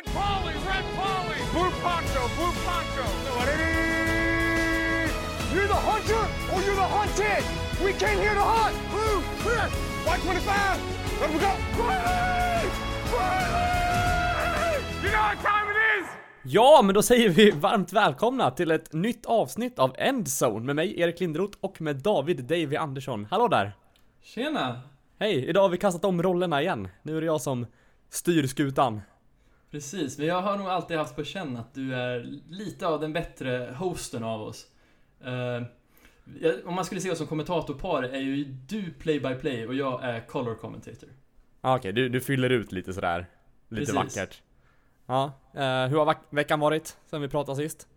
Red Polly, Red Polly, Blue Poncho, Blue Poncho. You're the hunter or you're the hunted. We came here to hunt. Blue, clear. White 25. Let me go. Riley! Riley! You know what time it is? Ja, men då säger vi varmt välkomna till ett nytt avsnitt av Endzone med mig, Erik Linderoth, och med David Davy Andersson. Hallå där! Tjena! Hej, idag har vi kastat om rollerna igen. Nu är det jag som styr skutan. Precis, men jag har nog alltid haft på känn att du är lite av den bättre hosten av oss. Jag- om man skulle se oss som kommentatorpar är ju du play-by-play och jag är color commentator. Ah, Okej, du, du fyller ut lite sådär. Lite Precis. vackert. Ja, eh, hur har veckan varit sen vi pratade sist?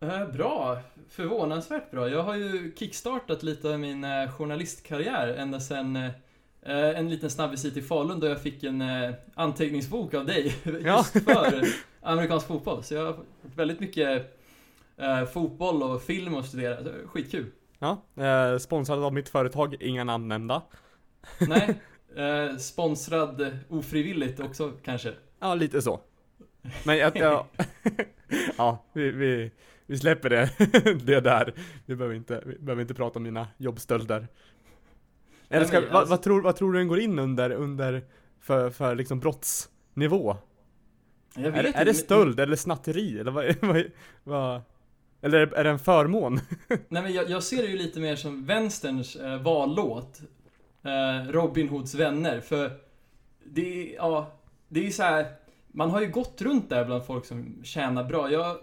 Eh, bra, förvånansvärt bra. Jag har ju kickstartat lite av min journalistkarriär ända sen en liten snabb visit till Falun då jag fick en eh, anteckningsbok av dig Ja. just för amerikansk fotboll. Så jag har fått väldigt mycket eh, fotboll och film att studera. Skitkul. Ja, eh, sponsrad av mitt företag, inga namn nämnda. Nej, eh, sponsrad eh, ofrivilligt också kanske. Ja, lite så. Men jag, jag ja, vi, vi, vi släpper det, det där. Vi behöver inte, vi behöver inte prata om mina jobbstölder. Eller ska, men vad, alltså- vad, tror, vad tror du den går in under, under för, för liksom brottsnivå? Jag Är, vet det- inte, är det stöld eller snatteri eller vad, vad, vad Eller är är det en förmån? Nej men jag, jag ser det ju lite mer som vänsterns eh, vallåt. Eh, Robin Hoods vänner. För det är, ja, det är ju så här. Man har ju gått runt där bland folk som tjänar bra. Jag,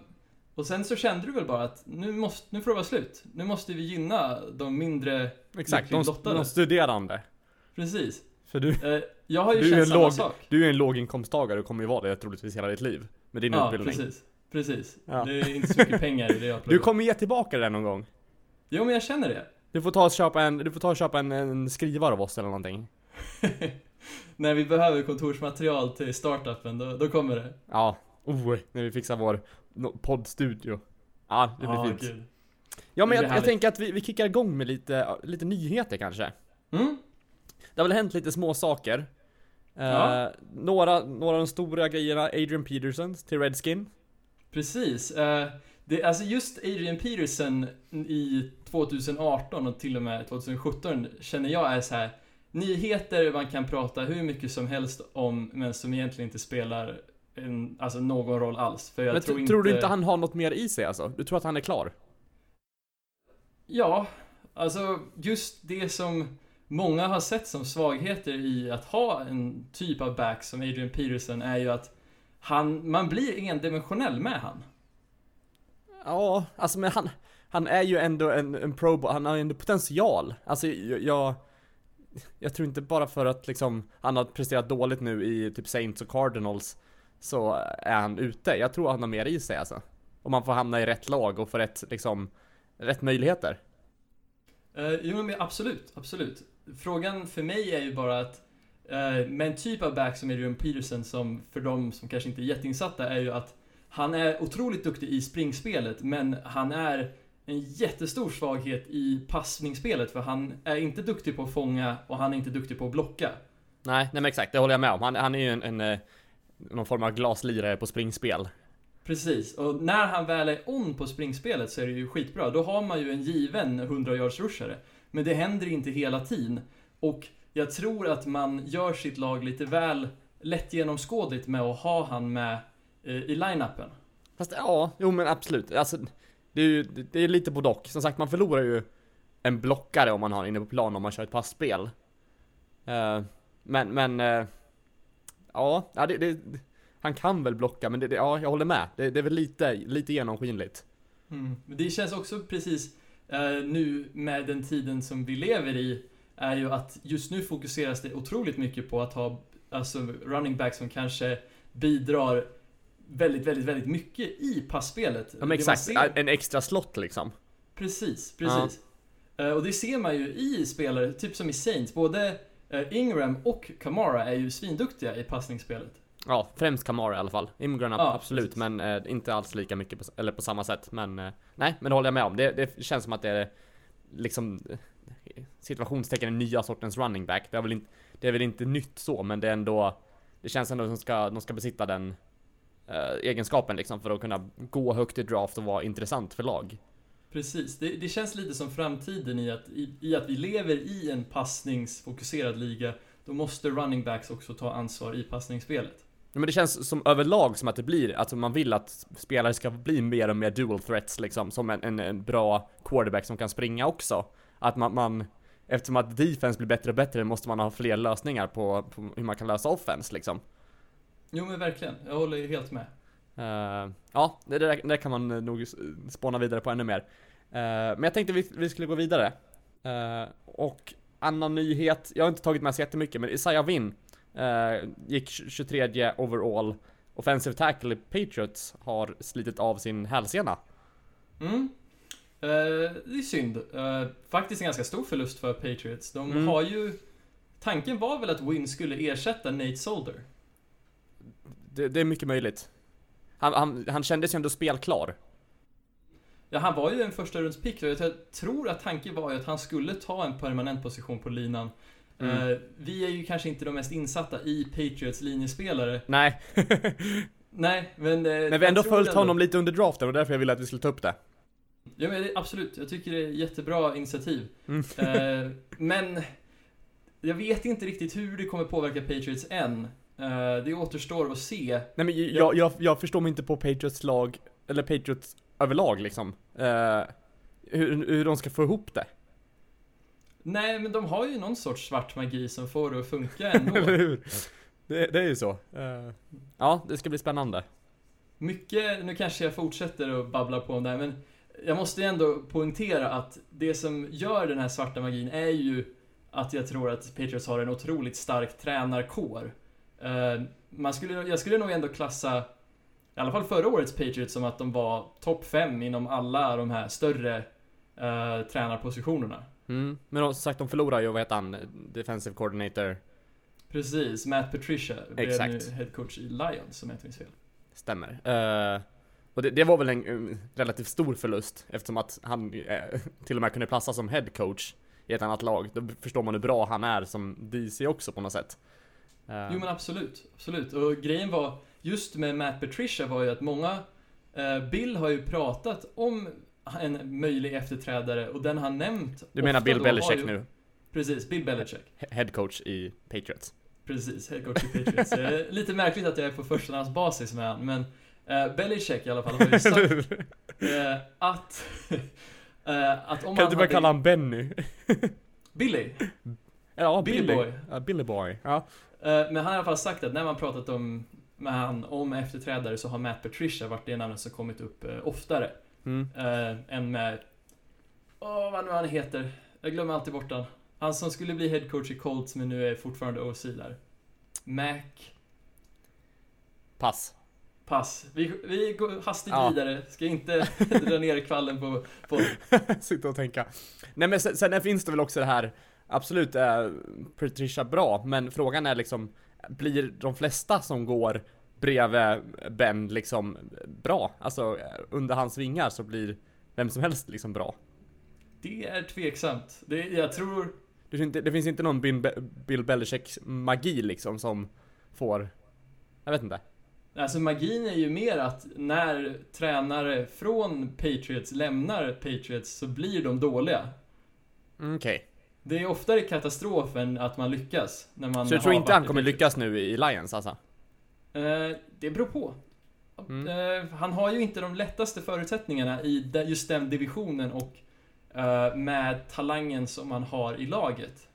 och sen så kände du väl bara att nu, måste, nu får det vara slut. Nu måste vi gynna de mindre Exakt, de, de studerande. Precis. För du, Eh, jag har ju du, är känt en samma låg, sak. du är en låginkomsttagare och kommer ju vara det troligtvis hela ditt liv. Med din Ja, utbildning. precis. Precis. Ja. Det är inte så mycket pengar i det jag Du kommer ge tillbaka det någon gång. Jo men jag känner det. Du får ta och köpa en, du får ta och köpa en, en skrivare av oss eller någonting. När vi behöver kontorsmaterial till startupen, då, då kommer det. Ja, oh, när vi fixar vår poddstudio. Ja, det blir Ja, fint. gud. Ja men jag, jag tänker att vi, vi kickar igång med lite, lite nyheter kanske. Mm? Det har väl hänt lite små saker. Eh, Ja. några, några av de stora grejerna, Adrian Peterson till Redskin. Precis. Eh, det, alltså just Adrian Peterson i 2018 och till och med 2017 känner jag är så här nyheter man kan prata hur mycket som helst om men som egentligen inte spelar en, alltså någon roll alls. För jag Men tror, inte, tror du inte han har något mer i sig alltså? Du tror att han är klar? Ja, alltså just det som många har sett som svagheter i att ha en typ av back som Adrian Peterson är ju att han, man blir endimensionell med han. Ja, alltså men han, han är ju ändå en, en pro, han har ju ändå potential. Alltså jag, jag, jag tror inte bara för att liksom han har presterat dåligt nu i typ Saints och Cardinals så är han ute. Jag tror han har mer i sig alltså. Om man får hamna i rätt lag och få rätt liksom, rätt möjligheter. Uh, jo men absolut, absolut. Frågan för mig är ju bara att eh, med en typ av back som Adrian Peterson som för de som kanske inte är jätteinsatta är ju att han är otroligt duktig i springspelet men han är en jättestor svaghet i passningsspelet för han är inte duktig på att fånga och han är inte duktig på att blocka. Nej, nej men exakt, det håller jag med om. Han, han är ju en, en eh, någon form av glaslirare på springspel. Precis, och när han väl är on på springspelet så är det ju skitbra. Då har man ju en given 100 yards rushare. Men det händer inte hela tiden. Och jag tror att man gör sitt lag lite väl lätt genomskådligt med att ha han med eh, i line-upen. Fast ja, jo men absolut. Alltså, det är ju det är lite både och. Som sagt, man förlorar ju en blockare om man har inne på plan om man kör ett passspel. Eh, men, men... ja, ja det, det, han kan väl blocka, men det, det, ja, jag håller med. Det, det är väl lite, lite genomskinligt. Mm. Men det känns också precis eh, nu med den tiden som vi lever i är ju att just nu fokuseras det otroligt mycket på att ha alltså running back som kanske bidrar väldigt, väldigt, väldigt mycket i passspelet. Ja, men exakt, ser- en extra slott liksom. Precis, precis. Eh, och det ser man ju i spelare, typ som i Saints. Både Ingram och Kamara är ju svinduktiga i passningsspelet. Ja, främst Kamara i alla fall. Immigrant Ja, absolut, precis. men eh, inte alls lika mycket på, eller på samma sätt. Men eh, nej, men det håller jag med om. Det, det känns som att det är liksom eh, situationstecken den nya sortens running back. Det är väl inte, det är väl inte nytt så, men det är ändå det känns ändå som ska, de ska besitta den eh, egenskapen liksom för att kunna gå högt i draft och vara intressant för lag. Precis, det, det känns lite som framtiden i att, i, i att vi lever i en passningsfokuserad liga. Då måste running backs också ta ansvar i passningsspelet. Ja, men det känns som överlag som att det blir, alltså man vill att spelare ska bli mer och mer dual threats liksom, som en, en, en bra quarterback som kan springa också. Att man, man, eftersom att defense blir bättre och bättre måste man ha fler lösningar på, på hur man kan lösa offense liksom. Jo men verkligen, jag håller ju helt med. Uh, ja, det där, det där kan man nog spåna vidare på ännu mer. Uh, men jag tänkte vi, vi skulle gå vidare. Uh, och annan nyhet, jag har inte tagit med så jättemycket, men Isaiah Winn gick 23 overall. Offensive tackle i Patriots har slitit av sin hälsena. Mm. det är synd. faktiskt en ganska stor förlust för Patriots. De Mm. har ju... Tanken var väl att Win skulle ersätta Nate Solder? Det, det är mycket möjligt. Han, han, han kändes ju ändå spelklar. Ja, han var ju en första rundspick och jag tror att tanken var ju att han skulle ta en permanent position på linan. Mm. Eh, vi är ju kanske inte de mest insatta i Patriots linjespelare. Nej. Nej, men... eh, men vi har ändå följt ändå- honom lite under draften och därför jag ville att vi skulle ta upp det. Ja, men absolut. Jag tycker det är jättebra initiativ. Mm. Eh, men jag vet inte riktigt hur det kommer påverka Patriots än. Eh, det återstår att se. Nej men jag, jag, jag förstår mig inte på Patriots lag, eller Patriots överlag liksom. Eh, hur, hur de ska få ihop det. Nej, men de har ju någon sorts svart magi som får det att funka ändå. Eller hur? Det, det är ju så. Eh, ja, det ska bli spännande. Mycket, nu kanske jag fortsätter att babbla på om det här, men jag måste ju ändå poängtera att det som gör den här svarta magin är ju att jag tror att Patriots har en otroligt stark tränarkår. Eh, man skulle, jag skulle nog ändå klassa, i alla fall förra årets Patriots, som att de var topp 5 inom alla de här större eh, tränarpositionerna. Mm. Men som sagt, de förlorar ju, vad heter han, defensive coordinator, Precis, Matt Patricia blev Exakt. nu head coach i Lions, om jag inte minns fel. stämmer. Eh, och det, det var väl en um, relativt stor förlust eftersom att han eh, till och med kunde platsa som head coach i ett annat lag. Då förstår man hur bra han är som DC också på något sätt. Eh, Jo men absolut, absolut. Och grejen var, just med Matt Patricia var ju att många, eh, Bill har ju pratat om en möjlig efterträdare och den han nämnt du menar Bill har Belichick ju, nu? Precis, Bill Belichick. He- Head coach i Patriots. Precis, head coach i Patriots. Lite märkligt att jag är på förstahandsbasis med han, men eh, Belichick i alla fall har ju sagt eh, att, eh, att om kan du bara hade- kalla han Benny? Billy? Ja, Billy Billy. Boy. Ja, Billy Boy. Ja. Eh, Men han har i alla fall sagt att när man pratat om, med han om efterträdare så har Matt Patricia varit det namnet som kommit upp eh, oftare. Mm. eh, än med... Åh, vad nu han heter. Jag glömmer alltid bort han. Han som skulle bli head coach i Colts men nu är fortfarande OC där. Mac... Pass. Pass. Vi, vi går hastigt Ja. vidare. Ska inte dra ner kvallen på, på Sitta och tänka. Nej men sen, sen finns det väl också det här, absolut är Patricia bra, men frågan är liksom, blir de flesta som går bredvid Ben liksom bra? Alltså under hans vingar så blir vem som helst liksom bra. Det är tveksamt. Det, jag tror... Det, finns inte, det finns inte någon Bill, Be- Bill Belichick magi liksom som får, jag vet inte. Alltså magin är ju mer att när tränare från Patriots lämnar Patriots så blir de dåliga. Mm, Okej. Det är oftare katastrof än att man lyckas. När man Så jag tror inte han kommer lyckas nu i Lions alltså? Eh, det beror på. Mm. Eh, han har ju inte de lättaste förutsättningarna i just den divisionen och eh, med talangen som han har i laget.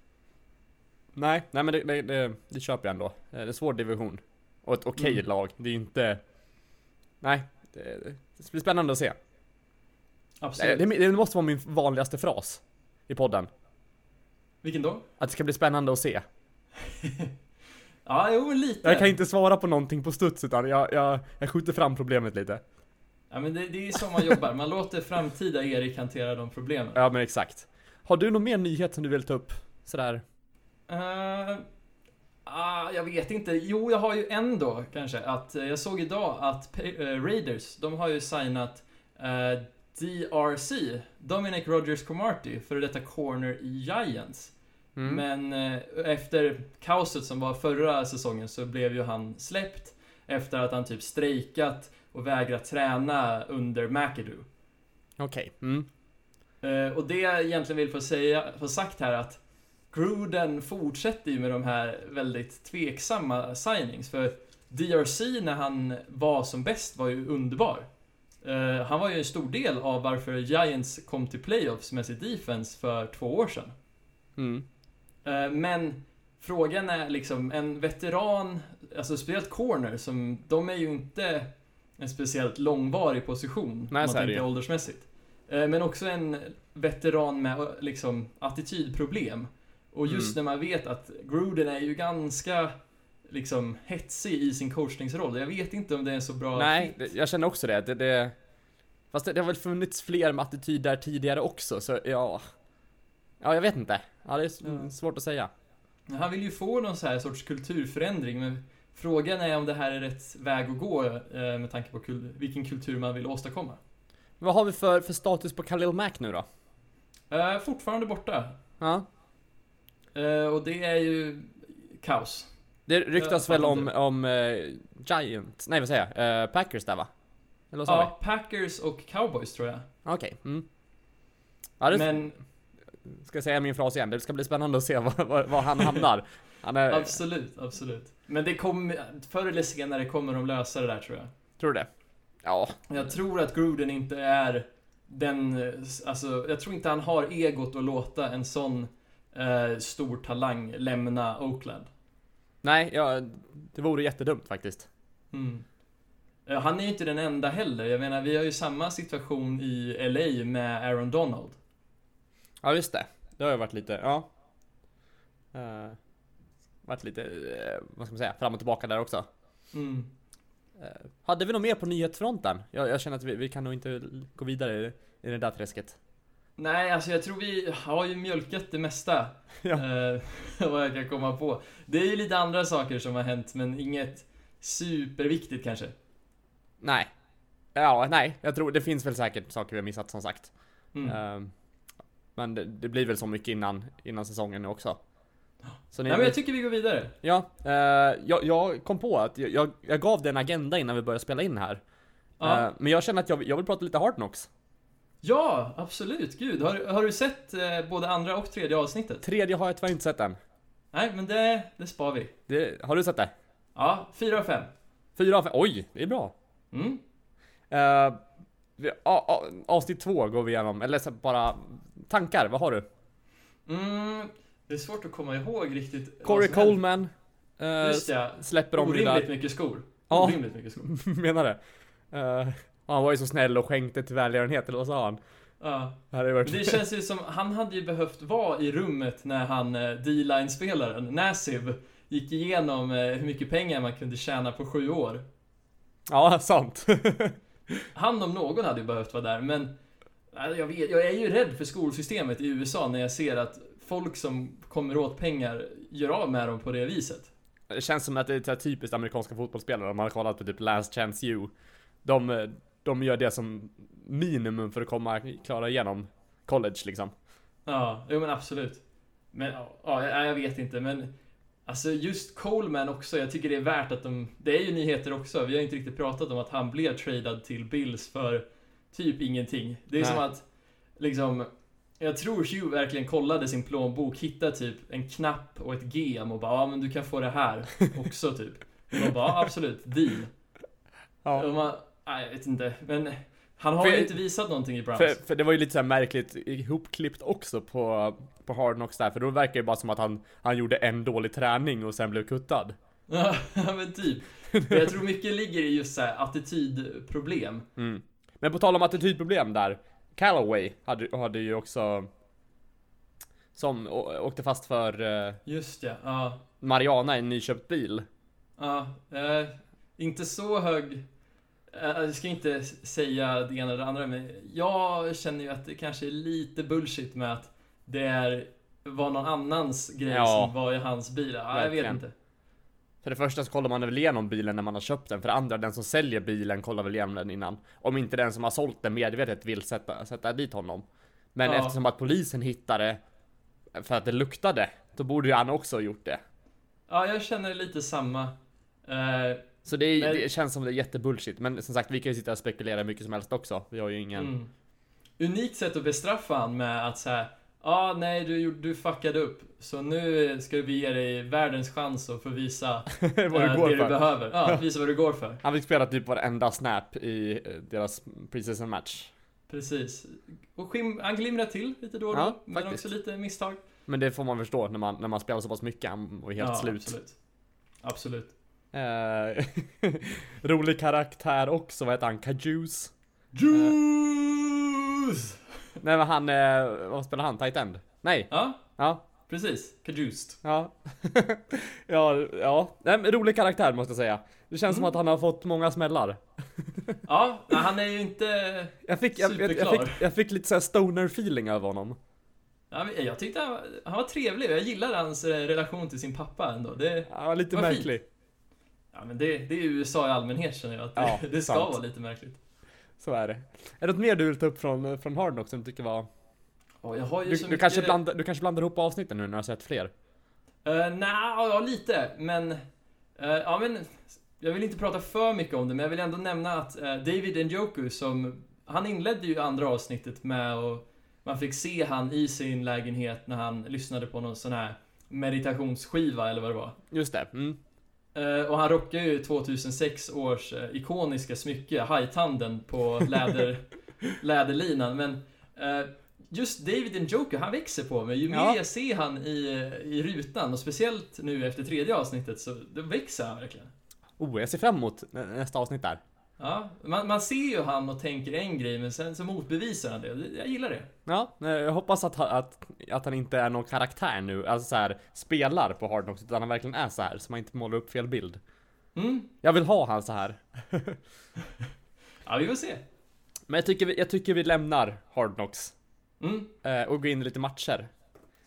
Nej, nej men det, det, det, det köper jag ändå. Eh, Det är en svår division. Och ett okej Mm. lag. Det är ju inte... Nej, det, det blir spännande att se. Absolut. Det, det, det måste vara min vanligaste fras i podden. Vilken då? Att det ska bli spännande att se. Ja, jo, lite. Jag kan inte svara på någonting på studs utan jag, jag, jag skjuter fram problemet lite. Ja, men det, det är så man jobbar. Man låter framtida Erik hantera de problemen. Ja men exakt. Har du någon mer nyhet som du vill ta upp? Sådär. Eh, ah, jag vet inte. Jo, jag har ju en då kanske. Att, eh, jag såg idag att eh, Raiders, de har ju signat DRC, Dominic Rogers Cromartie, före detta corner i Giants. Mm. Men eh, efter kaoset som var förra säsongen så blev ju han släppt. efter att han typ strejkat och vägrat träna under McAdoo. Okej, mm. Eh, och det jag egentligen vill få, säga, få sagt här att Gruden fortsätter ju med de här väldigt tveksamma signings. För DRC när han var som bäst var ju underbar. Eh, han var ju en stor del av varför Giants kom till playoffs med sitt defense för två år sedan. Mm. Eh, men frågan är liksom, en veteran, alltså speciellt corner, som, de är ju inte en speciellt långvarig position. Nej, om man tänker åldersmässigt. Eh, Men också en veteran med liksom attitydproblem. Och just Mm. när man vet att Gruden är ju ganska liksom hetsig i sin coachningsroll. Jag vet inte om det är så bra Nej, det- jag känner också det. det, det fast det, det har väl funnits fler med attityd där tidigare också, så ja. Ja, jag vet inte. Ja, det är Ja. svårt att säga. Han vill ju få någon så här sorts kulturförändring, men frågan är om det här är rätt väg att gå eh, med tanke på kul- vilken kultur man vill åstadkomma. Vad har vi för, för status på Khalil Mack nu då? Eh, fortfarande borta. Ja. Eh, och det är ju kaos. Det ryktas Jag väl om, om eh, Giants, nej vad säger jag? Eh, Packers där va? Eller sa Ja, Packers och Cowboys tror jag. vi? Okej, mm. Ja, Men ska jag säga min fras igen. Det ska bli spännande att se var, var, var han hamnar. Han är, absolut, absolut. Men det kommer, förr eller senare kommer de lösa det där tror jag. tror du det? Ja, Jag tror att Gruden inte är den, eh, alltså jag tror inte han har egot att låta en sån eh, stor talang lämna Oakland. Nej, ja, det vore jättedumt faktiskt. Mm. Eh, Han är ju inte den enda heller. Jag menar, vi har ju samma situation i LA med Aaron Donald. Ja, just det. Det har ju varit lite, ja. Uh, varit lite, eh, vad ska man säga, fram och tillbaka där också. Mm. Eh, hade vi något mer på nyhetsfronten? Jag, jag känner att vi, vi kan nog inte gå vidare i, i det där träsket. Nej, alltså jag tror vi har ju mjölkat det mesta. Ja. Eh, vad jag kan komma på. Det är ju lite andra saker som har hänt, men inget superviktigt kanske. Nej. Ja, nej. Jag tror det finns väl säkert saker vi har missat som sagt. Mm. Eh, men det, det blir väl så mycket innan, innan säsongen nu också. Så Nej, men jag tycker vi går vidare. Ja, eh, jag, jag kom på att jag, jag, jag gav dig en agenda innan vi började spela in här. Ja. Eh, men jag känner att jag, jag vill prata lite Hard Knocks. Ja, absolut. Gud, har, har du sett eh, både andra och tredje avsnittet? Tredje har jag tyvärr inte sett än. Nej, men det, det spar vi. Det, har du sett det? Ja, fyra av fem. Fyra av fem. Oj, det är bra. Mm. Uh, vi, a, a, avsnitt två går vi igenom, eller bara tankar, vad har du? Mm. Det är svårt att komma ihåg riktigt. Corey. Coleman eh, Just ja. släpper om Orimligt mycket skor. Ja. Orimligt mycket skor. Menar det? Eh, han var ju så snäll och skänkte till välgörenhet, eller vad sa han? Ja. Det varit... Det känns ju som, han hade ju behövt vara i rummet när han, eh, D-line-spelaren, Nassiv, gick igenom eh, hur mycket pengar man kunde tjäna på sju år. Ja, sant. Han om någon hade ju behövt vara där, men eh, jag, vet, jag är ju rädd för skolsystemet i USA när jag ser att folk som kommer åt pengar gör av med dem på det viset. Det känns som att det är typiskt amerikanska fotbollsspelare, om man har kollat på typ Last Chance You. De, eh, de gör det som minimum för att komma, klara igenom college liksom. Ja, jo men absolut. Men ja, ja, jag jag vet inte, men Alltså just Coleman också, jag tycker det är värt att de... Det är ju nyheter också, vi har inte riktigt pratat om att han blev tradad till Bills för typ ingenting. Det är Nej. som att, liksom... Jag tror Hugh verkligen kollade sin plånbok, hittade typ en knapp och ett gem och bara ja men du kan få det här också typ. Och de bara ja, absolut, deal. Ja. Och man, nej, jag vet inte, men han har För- ju inte visat någonting i Browns. För, för det var ju lite så här märkligt ihopklippt också på, på Hard Knocks där, för då verkar det bara som att han, han gjorde en dålig träning och sen blev kuttad. Ja, men typ. Jag tror mycket ligger i just så här attitydproblem. Mm. Men på tal om attitydproblem där, Callaway hade, hade ju också som åkte fast för eh, Just ja, ja. Mariana i en nyköpt bil. ja eh, inte så hög... Eh, jag ska inte säga det ena eller det andra, men jag känner ju att det kanske är lite bullshit med att det är, var någon annans grej Ja. som var i hans bil. Ja, jag vet inte. För det första så kollar man väl igenom bilen när man har köpt den, för det andra, den som säljer bilen kollar väl igenom den innan. Om inte den som har sålt den medvetet vill sätta, sätta dit honom. Men Ja. eftersom att polisen hittade för att det luktade, då borde ju han också ha gjort det. Ja, jag känner lite samma. Eh, Så det, är, Men- det känns som det är jättebullshit. Men som sagt, vi kan ju sitta och spekulera hur mycket som helst också. Vi har ju ingen... Mm. Unikt sätt att bestraffa han med att säga Ja, ah, nej du, du fuckade upp. Så nu ska vi ge dig världens chans att få visa vad det eh, går det du för. behöver. Ja, visa vad du går för. Han fick spela typ varenda snap i eh, deras preseason match. Precis. Och skim, han glimrar till lite då och då. Ja, men faktiskt. också lite misstag. Men det får man förstå när man, när man spelar så pass mycket och är helt ja, slut. Absolut. Absolut. Eh, rolig karaktär också, vad heter han? Kajus? Juice! Nej men han, eh, vad spelar han? Tight end? Nej, Ja, ja, precis. Kajust. ja. ja, ja. Nej, men rolig karaktär måste jag säga. Det känns som Mm. att han har fått många smällar. Ja, nej, han är ju inte... Jag fick, jag, jag, jag, fick, jag fick lite såhär stoner feeling över honom. Ja, jag tyckte han var, han var trevlig och jag gillade hans eh, relation till sin pappa ändå. Det, var lite Vad fint. Ja, men det, det är USA i allmänhet känner jag. Att det, Ja, det ska sant. vara lite märkligt. Så är det. Är det något mer du vill ta upp från, från Hard Knock som du tycker var... Ja, jag har ju Du, så du, mycket... kanske blandar, du kanske blandar ihop avsnitten nu när du har sett fler? Uh, Nej, ja lite, men... eh, ja men... Jag vill inte prata för mycket om det, men jag vill ändå nämna att eh, David Njoku som... Han inledde ju andra avsnittet med att... Man fick se han i sin lägenhet när han lyssnade på någon sån här meditationsskiva eller vad det var. Just det, mm. Eh, och han rockar ju 2006 års eh, ikoniska smycke, hajtanden på läder, läderlinan. Men eh, just David Njoku, han växer på mig. Ju mer Ja. jag ser han i, i rutan, och speciellt nu efter tredje avsnittet, så då växer han verkligen. Oh, jag ser fram emot nä- nästa avsnitt där. Ja, man, man ser ju han och tänker en grej, men sen så motbevisar han det. Jag gillar det. Ja, jag hoppas att, att, att han inte är någon karaktär nu, alltså så här spelar på Hard Knocks, utan han verkligen är så här, så man inte målar upp fel bild. Mm. Jag vill ha han så här. Ja, vi får se. Men jag tycker vi, jag tycker vi lämnar Hard Knocks Mm. eh, och går in i lite matcher.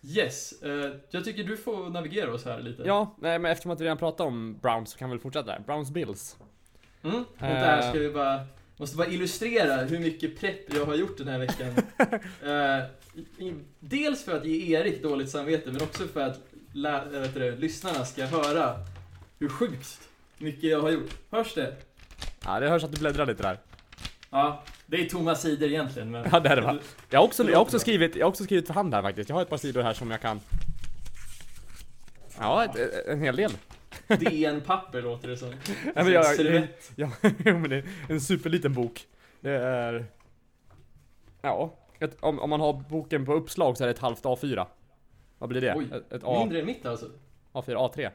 Yes, eh, jag tycker du får navigera oss här lite. Ja, nej, men eftersom att vi redan pratat om Browns så kan vi väl fortsätta där. Browns Bills. Mm. Och Eh. där ska vi bara, måste bara illustrera hur mycket prepp jag har gjort den här veckan. Eh, dels för att ge Erik dåligt samvete, men också för att lä, äh, vet du, lyssnarna ska höra hur sjukt mycket jag har gjort. Hörs det? Ja, det hörs att du bläddrar lite där. Ja, det är tomma sidor egentligen, men... Ja, det är det va? Jag har också, jag har också skrivit, jag har också skrivit för hand här faktiskt. Jag har ett par sidor här som jag kan... Ja, ett, en hel del. DN-papper låter det som. Nej, men jag, jag, ja, men det är en superliten bok. Det är... Ja, ett, om, om man har boken på uppslag så är det ett halvt A4. Vad blir det? Oj, ett, ett A, Mindre än mitt alltså? A4, A3?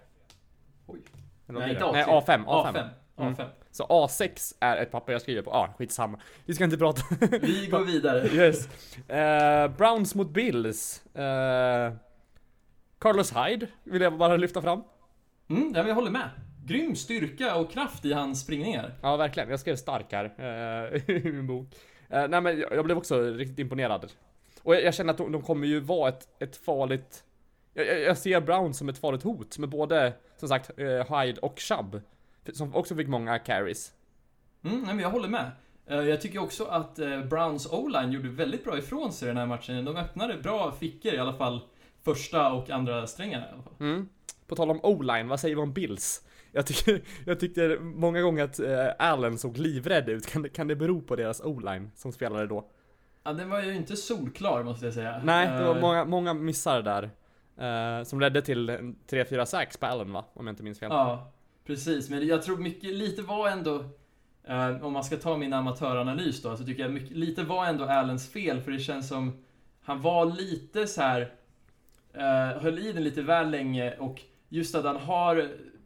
Oj. Eller Nej, inte det? A3. Nej, A5, A5. A5. Mm. A5. Så A6 är ett papper jag skriver på. Ah, skitsamma. Vi ska inte prata. Vi går vidare. yes. Eh, Browns mot Bills. Eh, Carlos Hyde vill jag bara lyfta fram. Mm, jag håller med. Grym styrka och kraft i hans springningar. Ja, verkligen. Jag skrev stark här eh, i min bok. Eh, nej, men jag, blev också riktigt imponerad. Och jag, jag känner att de, de kommer ju vara ett, ett farligt... Jag, jag- ser Browns som ett farligt hot med både, som sagt, eh, Hyde och Chubb. Som också fick många carries. Mm, nej, men jag håller med. Jag tycker också att Browns O-line gjorde väldigt bra ifrån sig den här matchen. De öppnade bra fickor i alla fall. Första och andra strängarna i alla fall. Mm. På tal om O-line, vad säger vi om Bills? Jag tycker, jag tyckte många gånger att eh, Allen såg livrädd ut. Kan det, kan det bero på deras O-line som spelade då? Ja, den var ju inte solklar måste jag säga. Nej, det var Eh, många, många missar där. eh, som ledde till en 3-4 sacks på Allen va? Om jag inte minns fel. Ja, precis. Men jag tror mycket, lite var ändå, eh, om man ska ta min amatöranalys då, så tycker jag mycket, lite var ändå Allens fel, för det känns som han var lite så här eh, höll i den lite väl länge och just att han har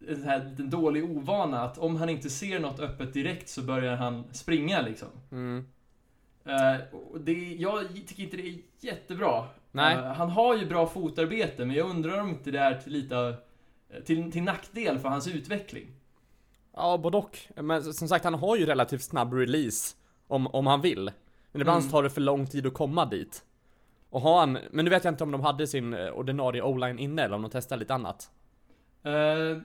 en sån här liten dålig ovana att om han inte ser något öppet direkt så börjar han springa liksom. Mm. Eh, och det, jag tycker inte det är jättebra. Nej. Eh, han har ju bra fotarbete, men jag undrar om inte det är till lite av- till, till nackdel för hans utveckling. Ja, både och. Men som sagt, han har ju relativt snabb release. Om, om han vill. Men ibland Mm. tar det för lång tid att komma dit. Och har han, men nu vet jag inte om de hade sin eh, ordinarie O-line inne eller om de testade lite annat. Eh,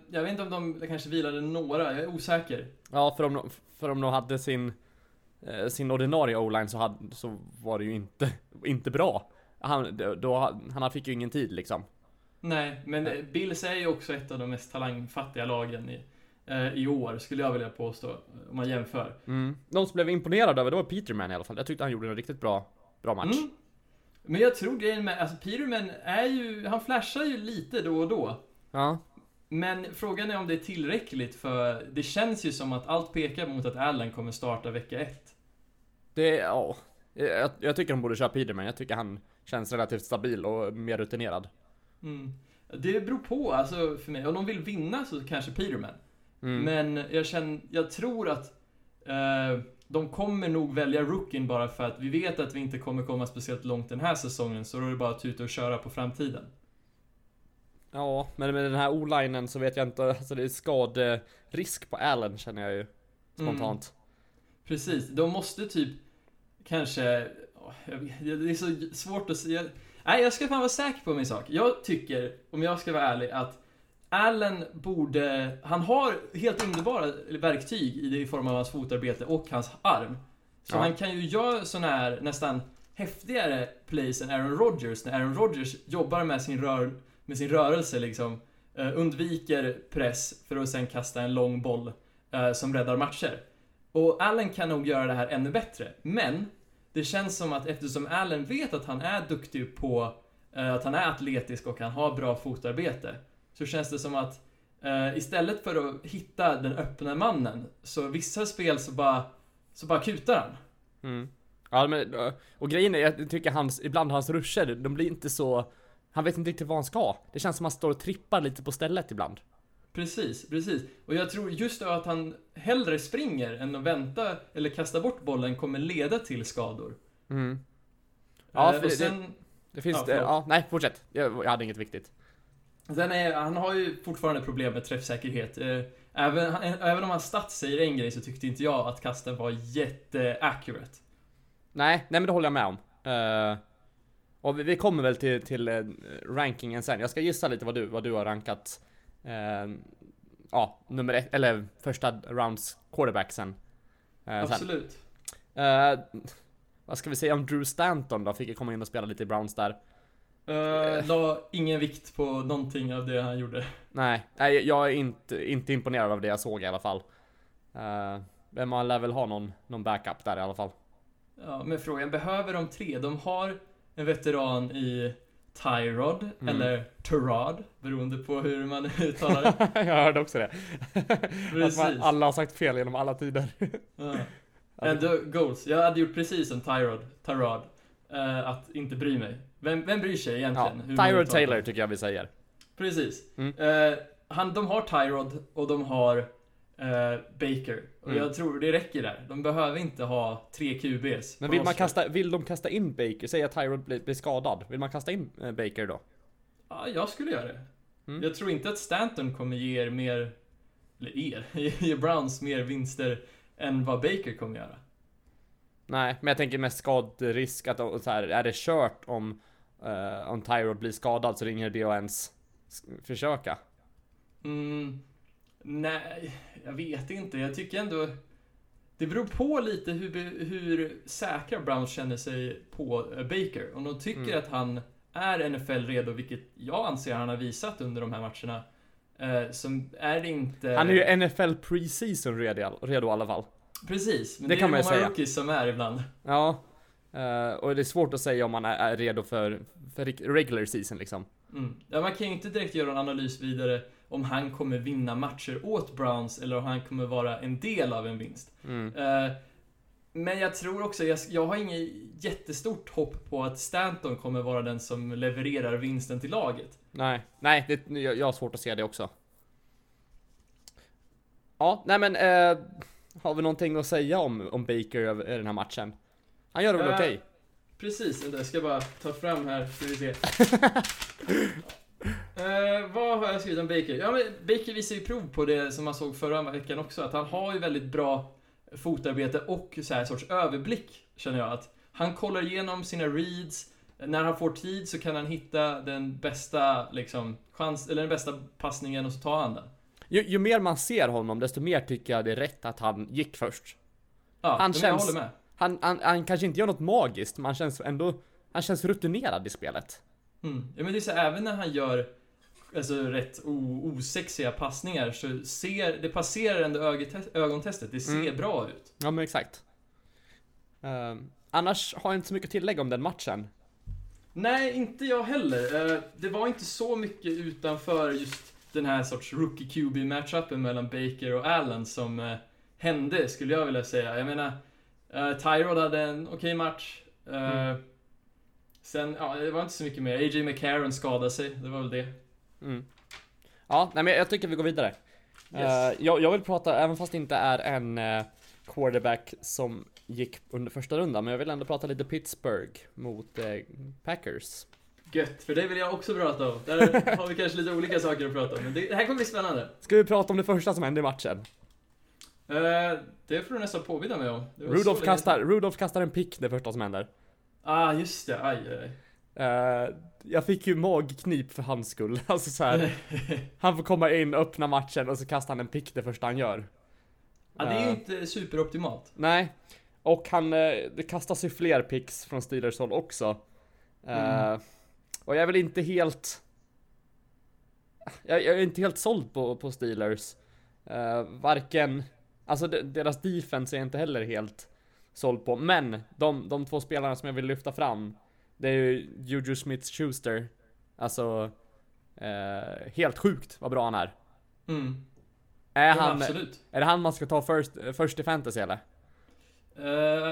jag vet inte om de kanske vilade några, jag är osäker. Ja, för om, de- för om de hade sin, eh, sin ordinarie O-line så, hade, så var det ju inte, inte bra. Han, då, han fick ju ingen tid liksom. Nej, men Bills är ju också ett av de mest talangfattiga lagen i, eh, i år, skulle jag vilja påstå, om man jämför. Mm. De som blev imponerade över det var Peterman i alla fall. Jag tyckte han gjorde en riktigt bra, bra match. Mm. Men jag tror grejen med, alltså Peterman är ju, han flashar ju lite då och då. Ja. Men frågan är om det är tillräckligt för det känns ju som att allt pekar mot att Allen kommer starta vecka ett. Det, ja. Jag, jag tycker de borde köra Peterman. Jag tycker han känns relativt stabil och mer rutinerad. Mm. Det beror på, alltså för mig. Om de vill vinna så kanske Peterman. Mm. Men jag känner, jag tror att eh, de kommer nog välja rookien bara för att vi vet att vi inte kommer komma speciellt långt den här säsongen, så då är det bara att tuta och köra på framtiden. Ja, men med den här o-linen så vet jag inte. Alltså det är skaderisk på Allen känner jag ju. Spontant. Precis, de måste typ kanske... åh, jag vet- Det är så svårt att säga. Nej, jag ska fan vara säker på min sak. Jag tycker, om jag ska vara ärlig, att Allen borde... Han har helt underbara verktyg i det i form av hans fotarbete och hans arm. Så Ja. han kan ju göra såna här nästan häftigare plays än Aaron Rodgers. När Aaron Rodgers jobbar med sin, rör, med sin rörelse liksom. Eh, undviker press för att sen kasta en lång boll eh, som räddar matcher. Och Allen kan nog göra det här ännu bättre. Men det känns som att eftersom Allen vet att han är duktig på eh, att han är atletisk och han har bra fotarbete. Så känns det som att istället för att hitta den öppna mannen så vissa spel så bara så bara kutar han. Mm. Ja, men, och grejen är, jag tycker hans, ibland hans ruscher, de blir inte så... Han vet inte riktigt vad han ska. Det känns som att han står och trippar lite på stället ibland. Precis, precis. Och jag tror just att han hellre springer än att vänta eller kasta bort bollen kommer leda till skador. Mm. Ja, Eh, för och det- sen, Det finns, Ja, förlåt. ja nej fortsätt. Jag, jag hade inget viktigt. Sen är, han har ju fortfarande problem med träffsäkerhet. Eh, Även, även om hans stats säger en grej så tyckte inte jag att kasten var jätte-accurate. Nej, nej men det håller jag med om. Eh, och vi, vi kommer väl till, till eh, rankingen sen. Jag ska gissa lite vad du, vad du har rankat. eh, ja, nummer ett, eller första rounds quarterbacksen. Sen. Absolut. Eh, vad ska vi säga om Drew Stanton då? Fick komma in och spela lite i Browns där. Uh, la ingen vikt på någonting av det han gjorde. Nej, nej jag är inte, inte imponerad av det jag såg i alla fall. Uh, men man lär väl ha någon, någon backup där i alla fall. Ja, men frågan, behöver de tre? De har en veteran i Tyrod, Mm. eller Tyrod, beroende på hur man uttalar det. jag hörde också det. Att Precis. man, alla har sagt fel genom alla tider. Ja. Ändå goals. Jag hade gjort precis som Tyrod, Tyrod. eh, att inte bry mig. Vem, vem bryr sig Ja, egentligen? man Tyrod Taylor tycker jag vi säger. Precis. Mm. Eh, han, de har Tyrod och de har eh, Baker. Och Mm. jag tror det räcker där. De behöver inte ha tre QBs. Men vill, man kasta, vill de kasta in Baker? Säg att Tyrod blir, blir skadad. Vill man kasta in eh, Baker då? Ja, jag skulle göra det. Mm. Jag tror inte att Stanton kommer ge er mer, eller er, ge Browns mer vinster än vad Baker kommer göra. Nej, men jag tänker mest skadrisk att och så här, är det kört om, eh, om Tyrod blir skadad så det ingen idé att ens försöka. Mm, nej, jag vet inte. Jag tycker ändå... Det beror på lite hur, hur säkra Browns känner sig på eh, Baker. Om de tycker Mm. att han är NFL-redo, vilket jag anser han har visat under de här matcherna, eh, så är det inte... Han är ju NFL preseason redo, redo i alla fall. Precis, men Det det, kan är man ju många säga. rookies som är ibland. Ja. eh, och det är svårt att säga om han är, redo för, för regular season liksom. Mm. Ja, man kan ju inte direkt göra en analys vidare om han kommer vinna matcher åt Browns eller om han kommer vara en del av en vinst. Mm. Eh, men jag tror också, jag, jag har inget jättestort hopp på att Stanton kommer vara den som levererar vinsten till laget. Nej, nej, det, jag, jag har svårt att se det också. Ja, nej men eh, har vi någonting att säga om, om Baker i den här matchen? Han gör det väl Eh, okej? Precis, vänta, jag ska bara ta fram här, ska vi se. Vad har jag skrivit om Baker? Ja, men Baker visar ju prov på det som man såg förra veckan också, att han har ju väldigt bra fotarbete och så här sorts överblick, känner jag. Att han kollar igenom sina reads, när han får tid så kan han hitta den bästa, liksom, chans, eller den bästa passningen och så tar han den. Ju, ju mer man ser honom, desto mer tycker jag det är rätt att han gick först. Ja, Han men jag känns- håller med. Han, han, han kanske inte gör något magiskt, men han känns ändå, han känns rutinerad i spelet. Mm. Ja, men det är så även när han gör alltså rätt osexiga passningar så ser, det passerar ändå ögontest- ögontestet. Det ser Mm. bra ut. Ja men exakt. Eh, annars har jag inte så mycket att tillägga om den matchen. Nej, inte jag heller. Eh, Det var inte så mycket utanför just den här sorts rookie QB matchupen mellan Baker och Allen som eh, hände, skulle jag vilja säga. Jag menar, uh, Tyrod hade en okej match. Eh, Mm. Sen, ja, det var inte så mycket mer. A.J. McCarron skadade sig, det var väl det. Mm. Ja, nej men jag tycker vi går vidare. Yes. Eh, jag, jag vill prata, även fast det inte är en eh, quarterback som gick under första rundan, men jag vill ändå prata lite Pittsburgh mot eh, Packers. Gött, för det vill jag också prata om. Där har vi kanske lite olika saker att prata om, men det, det här kommer bli spännande. Ska vi prata om det första som hände i matchen? Det får du nästan påminna mig om. Länge kastar. Rudolph kastar en pick det första som händer. Ah, just det. Aj, aj, aj. Eh, jag fick ju magknip för hans skull. Alltså så här, han får komma in, öppna matchen och så kastar han en pick det första han gör. Ja, det är ju Eh, inte superoptimalt. Nej. Och han, eh, det kastas ju fler picks från Steelers håll också. Mm. Och jag är väl inte helt... Jag, jag är inte helt såld på, på Steelers. Eh, varken... Alltså de, deras defense är jag inte heller helt såld på. Men de, de två spelarna som jag vill lyfta fram. Det är ju Juju Smith-Schuster. Alltså... Eh, helt sjukt vad bra han är. Mm. Är, Ja, han, absolut. är det han man ska ta först, först i fantasy eller?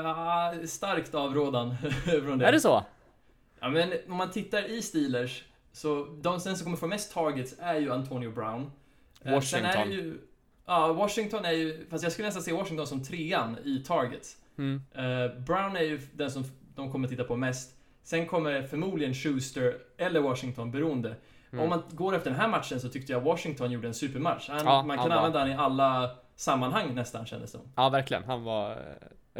Ah, starkt avrådan från det. Är det så? Ja, men om man tittar i Steelers, så de den som kommer få mest targets är ju Antonio Brown. Eh, Sen är Washington. ju, ja, Washington är ju, fast jag skulle nästan se Washington som trean i targets. Mm. Eh, Brown är ju den som de kommer titta på mest. Sen kommer förmodligen Schuster eller Washington beroende. Mm. Om man går efter den här matchen så tyckte jag Washington gjorde en supermatch. Han, Ja, man kan var- använda han i alla sammanhang nästan kändes det som. Ja, verkligen. Han var eh,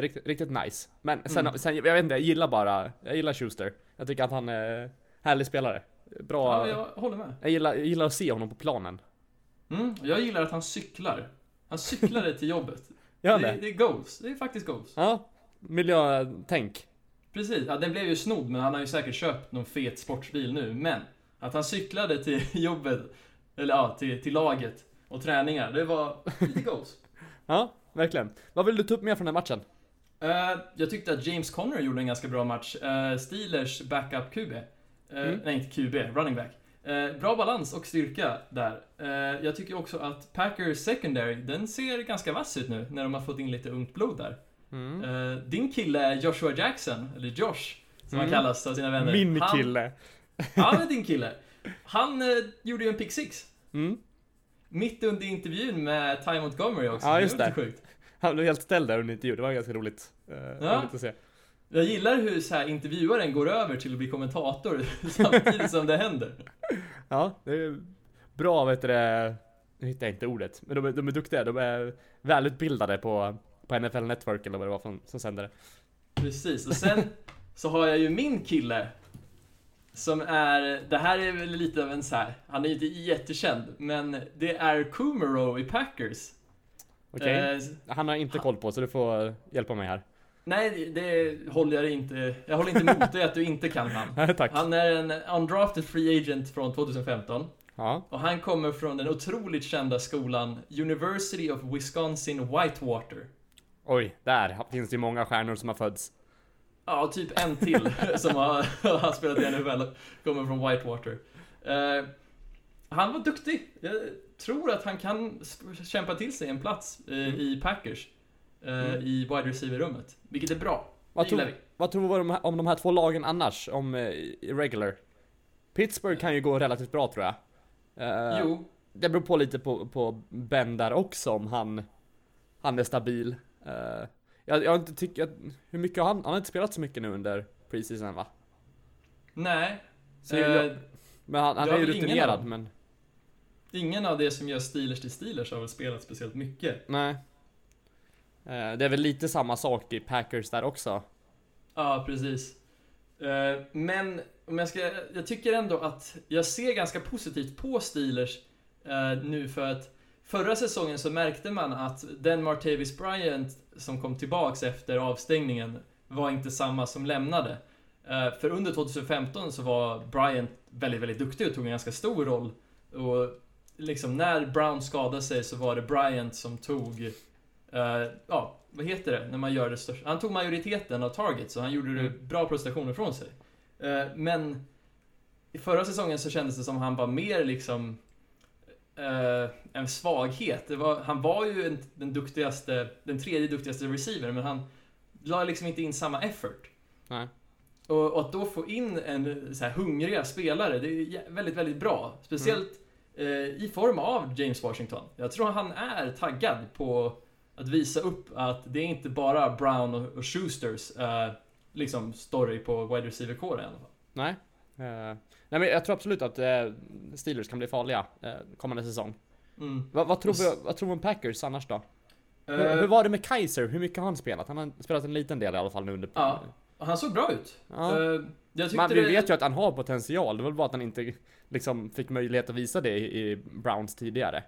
riktigt, riktigt nice. Men sen, Mm. sen, jag vet inte, jag gillar bara, jag gillar Schuster. Jag tycker att han är härlig spelare. Bra. Ja, jag håller med. jag, gillar, jag gillar att se honom på planen. Mm, jag gillar att han cyklar. Han cyklade till jobbet. Gör det, det? det är goals. Det är faktiskt goals. Ja. Miljötänk. Precis. Ja, den blev ju snodd, men han har ju säkert köpt någon fet sportsbil nu. Men att han cyklade till jobbet, eller ja, till, till laget och träningar, det var lite goals. Ja, verkligen. Vad vill du ta upp mer från den här matchen? Eh, jag tyckte att James Conner gjorde en ganska bra match. Uh, Steelers backup QB. Eh, Mm. Nej, inte QB, running back. Bra balans och styrka där. Jag tycker också att Packers secondary, den ser ganska vass ut nu när de har fått in lite ungt blod där. Mm. Eh, din kille Joshua Jackson, eller Josh, som han Mm. kallas av sina vänner. Min han, kille. Ja, men din kille. Han eh, gjorde ju en pick six. Mm. Mitt under intervjun med Ty Montgomery också. Ja, just det. Sjukt. Han blev helt ställd där under intervjun, det var ganska roligt. Uh, Ja. roligt att se. Jag gillar hur så här, intervjuaren går över till att bli kommentator samtidigt som det händer. Ja, det är bra vet du det, nu hittar jag inte ordet, men de är, de är duktiga, de är välutbildade på, på NFL Network eller vad det var som, som sände det. Precis, och sen så har jag ju min kille som är, det här är väl lite av en så här, han är ju inte jättekänd, men det är Kumaro i Packers. Okej? Eh, Han har inte koll på så du får hjälpa mig här. nej, det håller jag inte, jag håller inte emot dig att du inte kan han. Tack. Han är en undrafted free agent från 2015 Ja. och han kommer från den otroligt kända skolan University of Wisconsin Whitewater. Oj, där finns det ju många stjärnor som har fötts. Ja, typ en till som har, har spelat i NHL kommer från Whitewater. Eh, han var duktig. Jag tror att han kan kämpa till sig en plats eh, Mm. i Packers. Eh, Mm. I wide receiver-rummet. Vilket är bra. Vad tror, vi. vad tror du om, de här- två lagen annars? Om eh, regular? Pittsburgh kan ju gå relativt bra tror jag. Eh, Jo, Det beror på lite på, på Ben där också om han, han är stabil. Eh, jag, jag har inte tyckt, jag, hur mycket har han, han har inte spelat så mycket nu under preseason va? nej. Så jag, men han, han är ju rutinerad av- men Ingen av det som gör Steelers till Steelers har väl spelat speciellt mycket. nej. Eh, det är väl lite samma sak i Packers där också. Ja, precis. Men om jag ska, jag tycker ändå att jag ser ganska positivt på Steelers nu för att förra säsongen så märkte man att den Martavis Bryant som kom tillbaks efter avstängningen var inte samma som lämnade. Eh, För under 2015 så var Bryant väldigt, väldigt duktig och tog en ganska stor roll Och liksom när Brown skadade sig så var det Bryant som tog, eh, ja, vad heter det, när man gör det största. Han tog majoriteten av targets så han gjorde det Mm. bra prestationer från sig. Eh, men i förra säsongen så kändes det som han var mer liksom eh, en svaghet. Var, han var ju en, den duktigaste, den tredje duktigaste receivern men han la liksom inte in samma effort. Nej. Och, och att då få in en så här hungriga spelare, det är väldigt, väldigt bra. Speciellt eh, i form av James Washington. Jag tror han är taggad på att visa upp att det är inte bara Brown och, och Schusters eh, liksom story på wide receiver-kåren i alla fall. Nej. Eh, nej men jag tror absolut att eh, Steelers kan bli farliga eh, kommande säsong. Mm. Vad, vad, tror vi, vad tror vi om Packers annars då? Hur, hur var det med Kaiser? Hur mycket har han spelat? Han har spelat en liten del i alla fall nu under... Ja. han såg bra ut. Men vi det- vet ju att han har potential, det var väl bara att han inte liksom fick möjlighet att visa det i, i Browns tidigare.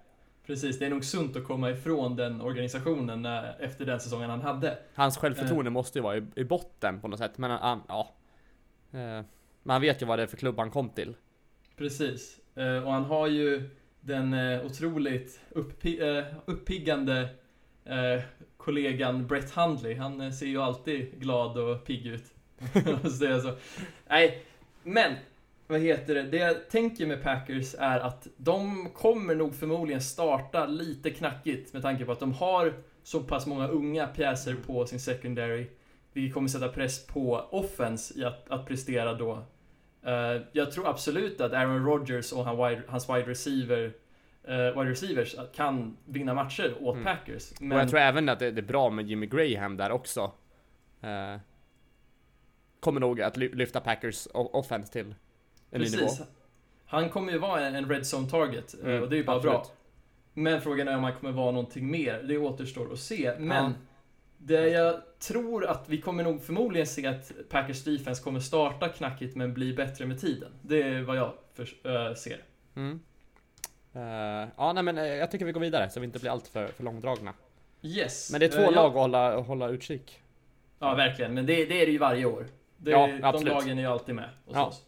Precis, det är nog sunt att komma ifrån den organisationen efter den säsongen han hade. Hans självförtroende måste ju vara i, i botten på något sätt, men han, ja. Men han vet ju vad det är för klubb han kom till. Precis. Eh, och han har ju den eh, otroligt uppi- eh, uppiggande kollegan Brett Hundley. Han ser ju alltid glad och pigg ut. Så. Nej, men vad heter det? Det jag tänker med Packers är att de kommer nog förmodligen starta lite knackigt med tanke på att de har så pass många unga pjäser på sin secondary. Vilket kommer sätta press på offense i att, att prestera då. Eh, jag tror absolut att Aaron Rodgers och han wide, hans wide receiver eh, wide receivers kan vinna matcher åt Mm. Packers. Men Och jag tror även att det, det är bra med Jimmy Graham där också. Eh, kommer nog att ly- lyfta Packers offense till en ny nivå. precis. Han kommer ju vara en, en red zone target Mm, och det är ju bara bra. absolut. Men frågan är om han kommer vara någonting mer. Det återstår att se. Men Ja. Det jag tror att vi kommer nog förmodligen se att Packers defense kommer starta knackigt men bli bättre med tiden. Det är vad jag för, eh, ser. Mm. Eh, ja, nej men eh, jag tycker vi går vidare så vi inte blir allt för, för långdragna. Yes. Men det är två Eh, lag ja. att hålla, hålla utkik. Ja, verkligen. Men det, det är det ju varje år. Det, Ja, de absolut. lagen är ju alltid med hos Ja. oss.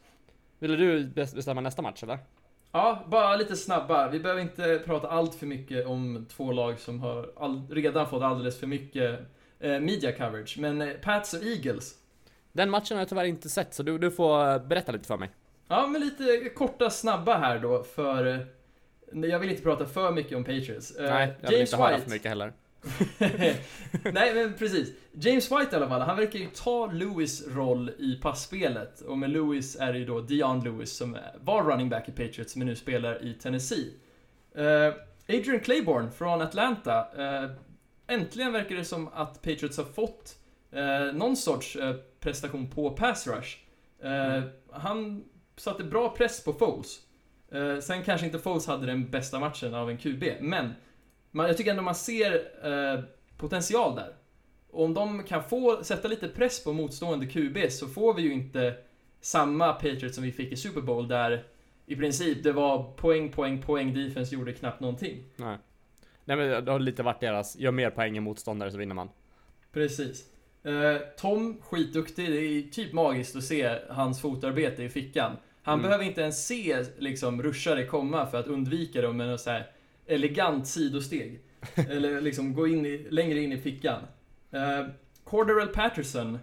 Vill du bes- bestämma nästa match eller? Ja, bara lite snabba. Vi behöver inte prata allt för mycket om två lag som har all, redan fått alldeles för mycket media coverage. Men eh, Pats och Eagles. Den matchen har jag tyvärr inte sett så du, du får eh, berätta lite för mig. Ja, men lite korta snabba här då för... eh, Jag vill inte prata för mycket om Patriots. Eh, nej, jag vill inte höra för mycket heller. Nej men precis. James White i alla fall, han verkar ju ta Lewis roll i passspelet. Och med Lewis är det ju då Dion Lewis som var running back i Patriots men nu spelar i Tennessee. Eh, Adrian Claiborne från Atlanta. Eh, äntligen verkar det som att Patriots har fått uh, någon sorts eh, prestation på pass rush. Eh, Mm. Han satte bra press på Foles. Eh, sen kanske inte Foles hade den bästa matchen av en QB, men man, jag tycker ändå man ser eh, potential där. Och om de kan få sätta lite press på motstående QB så får vi ju inte samma Patriots som vi fick i Super Bowl där i princip det var poäng, poäng, poäng, defense gjorde knappt någonting. Nej. Nej men det har lite varit deras, gör mer poäng än motståndare så vinner man. Precis. Eh, Tom, skitduktig. Det är typ magiskt att se hans fotarbete i fickan. Han Mm. behöver inte ens se liksom rushare komma för att undvika dem med något så här elegant sidosteg. Eller liksom gå in i, längre in i fickan. Uh, Corderell Patterson.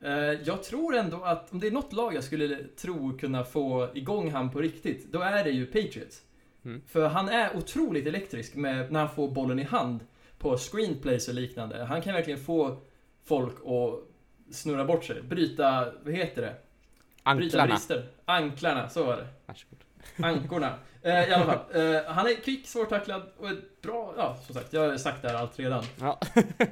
Eh, jag tror ändå att om det är något lag jag skulle tro kunna få igång han på riktigt, då är det ju Patriots. Mm. För han är otroligt elektrisk med, när han får bollen i hand på screenplays och liknande. Han kan verkligen få folk att snurra bort sig. Bryta, vad heter det? Bryta Anklarna. brister. Anklarna, så var det. Varsågod. Ankorna. Eh, I alla fall. Eh, han är kvick, svårtacklad och ett bra, ja som sagt, jag har sagt det här allt redan. Ja.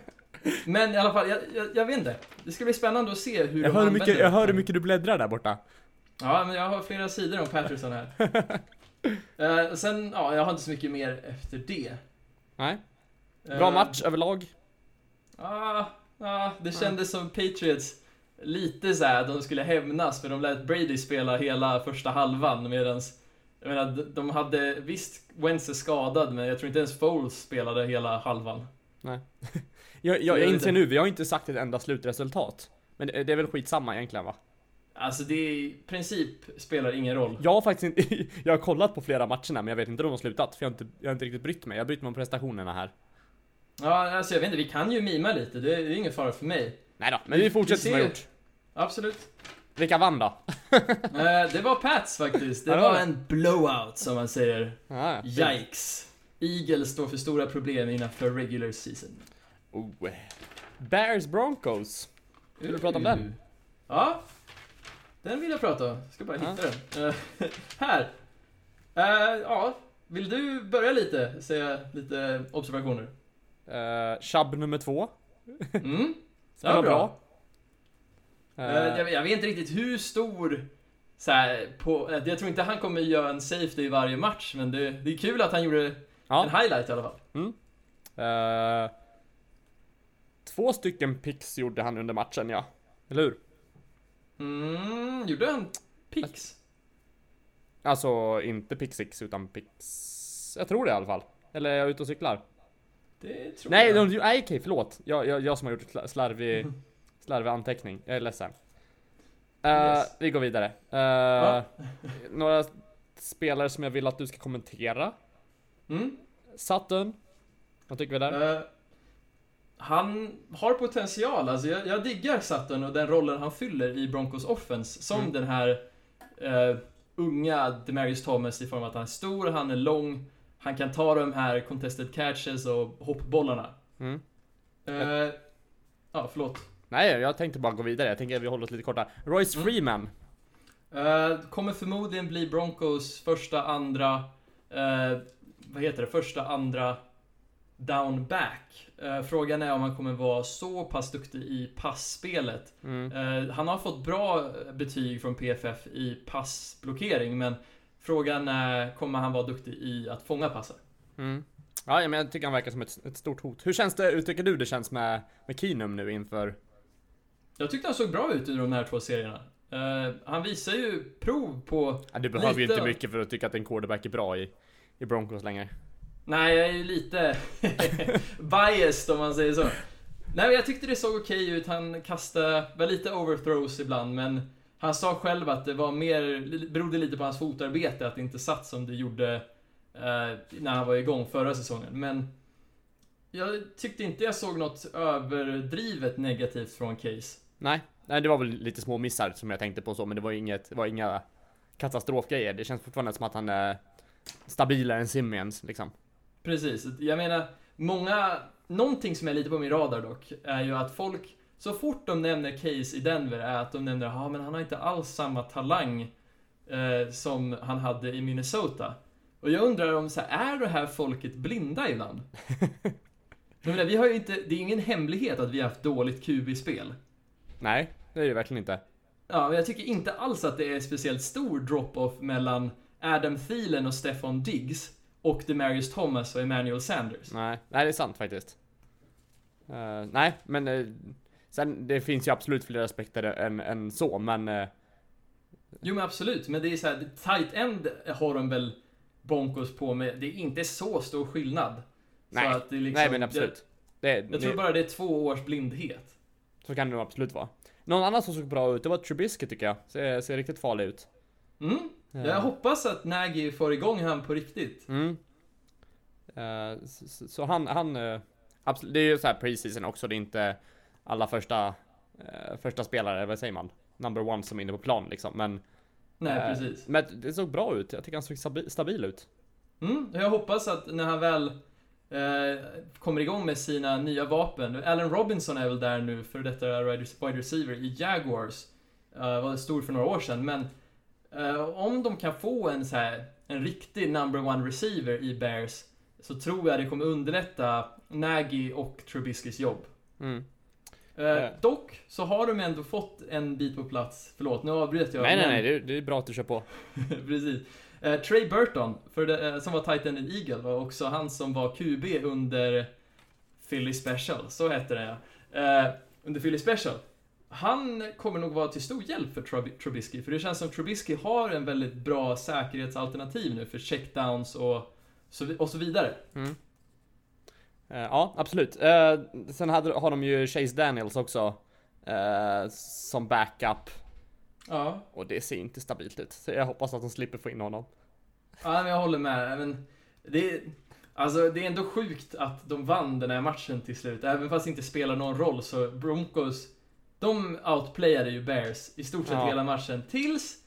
Men i alla fall, jag, jag, jag vet inte. Det ska bli spännande att se hur Jag de hör, mycket, jag hör hur mycket du bläddrar där borta. Ja, men jag har flera sidor om Patterson här. Eh, sen, ja, jag har inte så mycket mer efter det. Nej. Bra Eh, match överlag. Ah, ah, det kändes som Patriots lite så här, de skulle hämnas för de lät Brady spela hela första halvan medans jag menar, de- de hade visst Wentz är skadad men jag tror inte ens Foles spelade hela halvan. Så jag, jag jag inser nu, vi har inte sagt ett enda slutresultat. Men det, det är väl skitsamma egentligen va? Alltså det i princip spelar ingen roll. Jag har faktiskt inte, jag har kollat på flera matcherna men jag vet inte om de har slutat för jag har inte, jag har inte riktigt brytt mig. Jag har brytt mig om prestationerna här. Ja, alltså jag vet inte, vi kan ju mima lite, det är, det är ingen fara för mig. Nej då, men vi fortsätter som vi ju- har gjort. Absolut. Vilka vann då? Eh, det var Pats faktiskt. Det var en blowout som man säger. Ja, Yikes. Eagles står för stora problem innanför regular season. Oh. Bears Broncos. Vill du prata om den? Ja. Den vill jag prata om. Ska bara Ja. hitta den. Eh, här. Eh, ja, vill du börja lite? Säga lite observationer. Uh, Chubb nummer två. Mm. Det var bra. Eh, Eh, jag, jag vet inte riktigt hur stor så här, på, jag tror inte han kommer göra en safety i varje match, men det, det är kul att han gjorde ja. en highlight i alla fall. Eh, två stycken picks gjorde han under matchen ja. Eller hur? Mm, gjorde han picks? Alltså inte pick six utan picks... Jag tror det i alla fall. Eller är jag ute och cyklar? Det tror Nej, jag. de, nej okej förlåt. Jag, jag, jag som har gjort sla- slarvig, slarvig anteckning. Jag är ledsen. Eh, Yes. Vi går vidare. Ja. Några spelare som jag vill att du ska kommentera. Mm. Sutton. Vad tycker vi där? Eh, han har potential, alltså jag, jag diggar Sutton och den rollen han fyller i Broncos offense som Mm. den här eh, unga Demarius Thomas i form av att han är stor, han är lång, han kan ta de här contested catches och hoppbollarna. Mm. Eh, ja, förlåt. Nej, jag tänkte bara gå vidare. Jag tänker vi håller oss lite korta. Royce Mm. Freeman. Eh, kommer förmodligen bli Broncos första, andra, eh, vad heter det, första, andra down back. Eh, frågan är om han kommer vara så pass duktig i passspelet. Mm. Eh, han har fått bra betyg från PFF i passblockering, men frågan är, kommer han vara duktig i att fånga passar? Mm. Ja, men jag tycker han verkar som ett, ett stort hot. Hur känns det, hur tycker du det känns med, med Keenum nu inför... Jag tyckte han såg bra ut i de här två serierna. Eh, han visar ju prov på Ja, du behöver ju Lite. inte mycket för att tycka att en quarterback är bra i, i Broncos längre. Nej, jag är ju lite biased om man säger så. Nej, men jag tyckte det såg okej ut. Han kastade väl lite overthrows ibland, men han sa själv att det var mer, berodde lite på hans fotarbete, att det inte satt som det gjorde eh, när han var igång förra säsongen. Men jag tyckte inte jag såg något överdrivet negativt från Case. Nej, nej det var väl lite små missar som jag tänkte på så, men det var inget, det var inga katastrofgrejer. Det känns fortfarande som att han är stabilare än Simeons liksom. Precis, jag menar, många, någonting som är lite på min radar dock, är ju att folk, så fort de nämner Case i Denver, är att de nämner, ja men han har inte alls samma talang eh, som han hade i Minnesota. Och jag undrar om, så här, är det här folket blinda ibland? jag menar, vi har ju inte, det är ingen hemlighet att vi har haft dåligt QB-spel. Nej, det är det verkligen inte. Ja, men jag tycker inte alls att det är speciellt stor drop-off mellan Adam Thielen och Stefan Diggs och Demarius Thomas och Emmanuel Sanders. Nej, nej det är sant faktiskt. Eh, nej, men eh, sen det finns ju absolut fler aspekter än, än så, men eh, Jo men absolut, men det är så här, tight end har de väl Broncos på med, det är inte så stor skillnad. nej, så det liksom, nej men absolut. Det, Jag, jag tror det, bara det är två års blindhet. Så kan det nog absolut vara. Någon annan som såg bra ut, det var Trubisky tycker jag. Ser, ser riktigt farlig ut. Mm. Jag hoppas att Nagy får igång han på riktigt. Mm. Eh, så, så- så han, han eh, absolut, det är ju så här preseason också, det är inte alla första, eh, första spelare, vad säger man? Number one som är inne på plan liksom, men Nej, precis. Men det såg bra ut, jag tycker han såg stabil, stabil ut. Mm. Jag hoppas att när han väl kommer igång med sina nya vapen. Allen Robinson är väl där nu, för detta wide receiver i Jaguars. Uh, var stor för några år sedan, men om de kan få en så här, en riktig number one receiver i Bears så tror jag det kommer underlätta Nagy och Trubiskys jobb. Mm. Eh, Eh. Dock så har de ändå fått en bit på plats. Förlåt, nu avbröt jag. nej nej men- nej, det, är- det är bra att du kör på. Precis. Eh, Trey Burton, för det, eh, som var tight end i Eagle, var också han som var QB under Philly Special, så hette det ja. Eh, under Philly Special. Han kommer nog vara till stor hjälp för Trub- Trubisky, för det känns som Trubisky har en väldigt bra säkerhetsalternativ nu för checkdowns och och så vidare. Mm. Eh, ja, absolut. Eh, sen har de ju Chase Daniels också. eh, som backup. Ja, Och det ser inte stabilt ut. Så jag hoppas att de slipper få in honom. ja men jag håller med. Men det, är- alltså, det är ändå sjukt att de vann den här matchen till slut. Även fast det inte spelar någon roll så Broncos, de outplayade ju Bears i stort sett Ja. hela matchen. Tills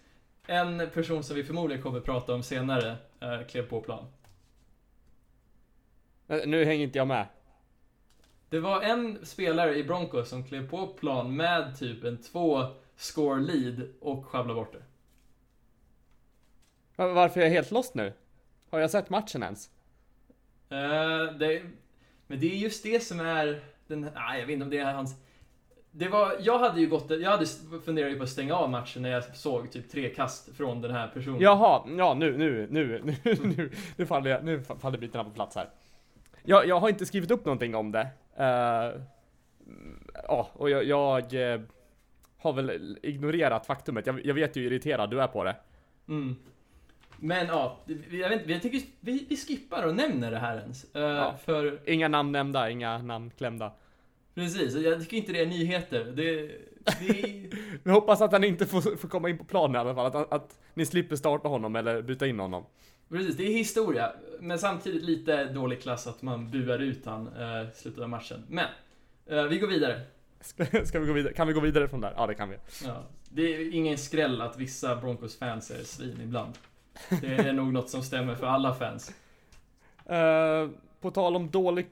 en person som vi förmodligen kommer prata om senare eh, klev på plan. Eh, Nu hänger inte jag med. Det var en spelare i Broncos som klev på plan med typ en två score lead och sjabblade bort det. Va- Varför är jag helt lost nu? Har jag sett matchen ens? Eh, det, men det är just det som är den, nej jag vet inte om det är hans det var, jag hade ju gått, jag hade funderat på att stänga av matchen när jag såg typ tre kast från den här personen. Jaha, ja nu, nu, nu, nu, nu, nu faller jag, nu faller bitarna på plats här. Jag, jag har inte skrivit upp någonting om det. Eh, Ja, och jag, jag eh, har väl ignorerat faktumet. Jag, jag vet ju hur irriterad du är på det. Mm. Men ja, jag vet inte, jag tycker vi, vi skippar och nämner det här ens. Eh, Ja. För Inga namn nämnda, inga namn klämda. Precis, jag tycker inte det är nyheter. Det, det Vi hoppas att han inte får, får komma in på planen i alla fall. Att, att ni slipper starta honom eller byta in honom. Precis, det är historia. Men samtidigt lite dålig klass att man buar ut han eh, i slutet av matchen. Men, eh, vi går vidare. Ska, ska vi gå vidare? Kan vi gå vidare från där? Ja, det kan vi. Ja, det är ingen skräll att vissa Broncos-fans är svin ibland. Det är nog något som stämmer för alla fans. Eh, på tal om dålig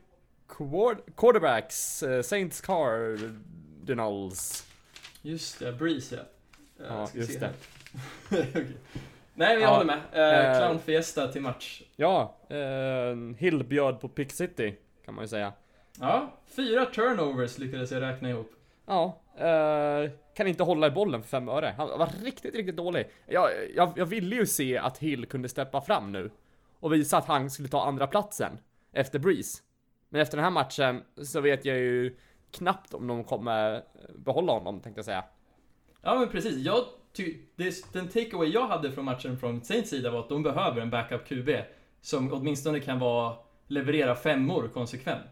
quarterbacks, uh, Saints Cardinals. Just det, Breeze ja. Eh, Ja, just det. Okej. Nej, men jag Ja, håller med. Eh, eh, Clown Fiesta till match. Ja, uh, Hill bjöd på Pick City, kan man ju säga. Ja, fyra turnovers lyckades jag räkna ihop. Ja, eh, kan inte hålla i bollen för fem öre. Han var riktigt, riktigt dålig. Jag, jag, jag ville ju se att Hill kunde steppa fram nu och visa att han skulle ta andra platsen efter Breeze. Men efter den här matchen så vet jag ju knappt om de kommer behålla honom, tänkte jag säga. Ja, men precis. Jag ty- det, den takeaway jag hade från matchen från Saints sida var att de behöver en backup QB som åtminstone kan vara, leverera femmor konsekvent.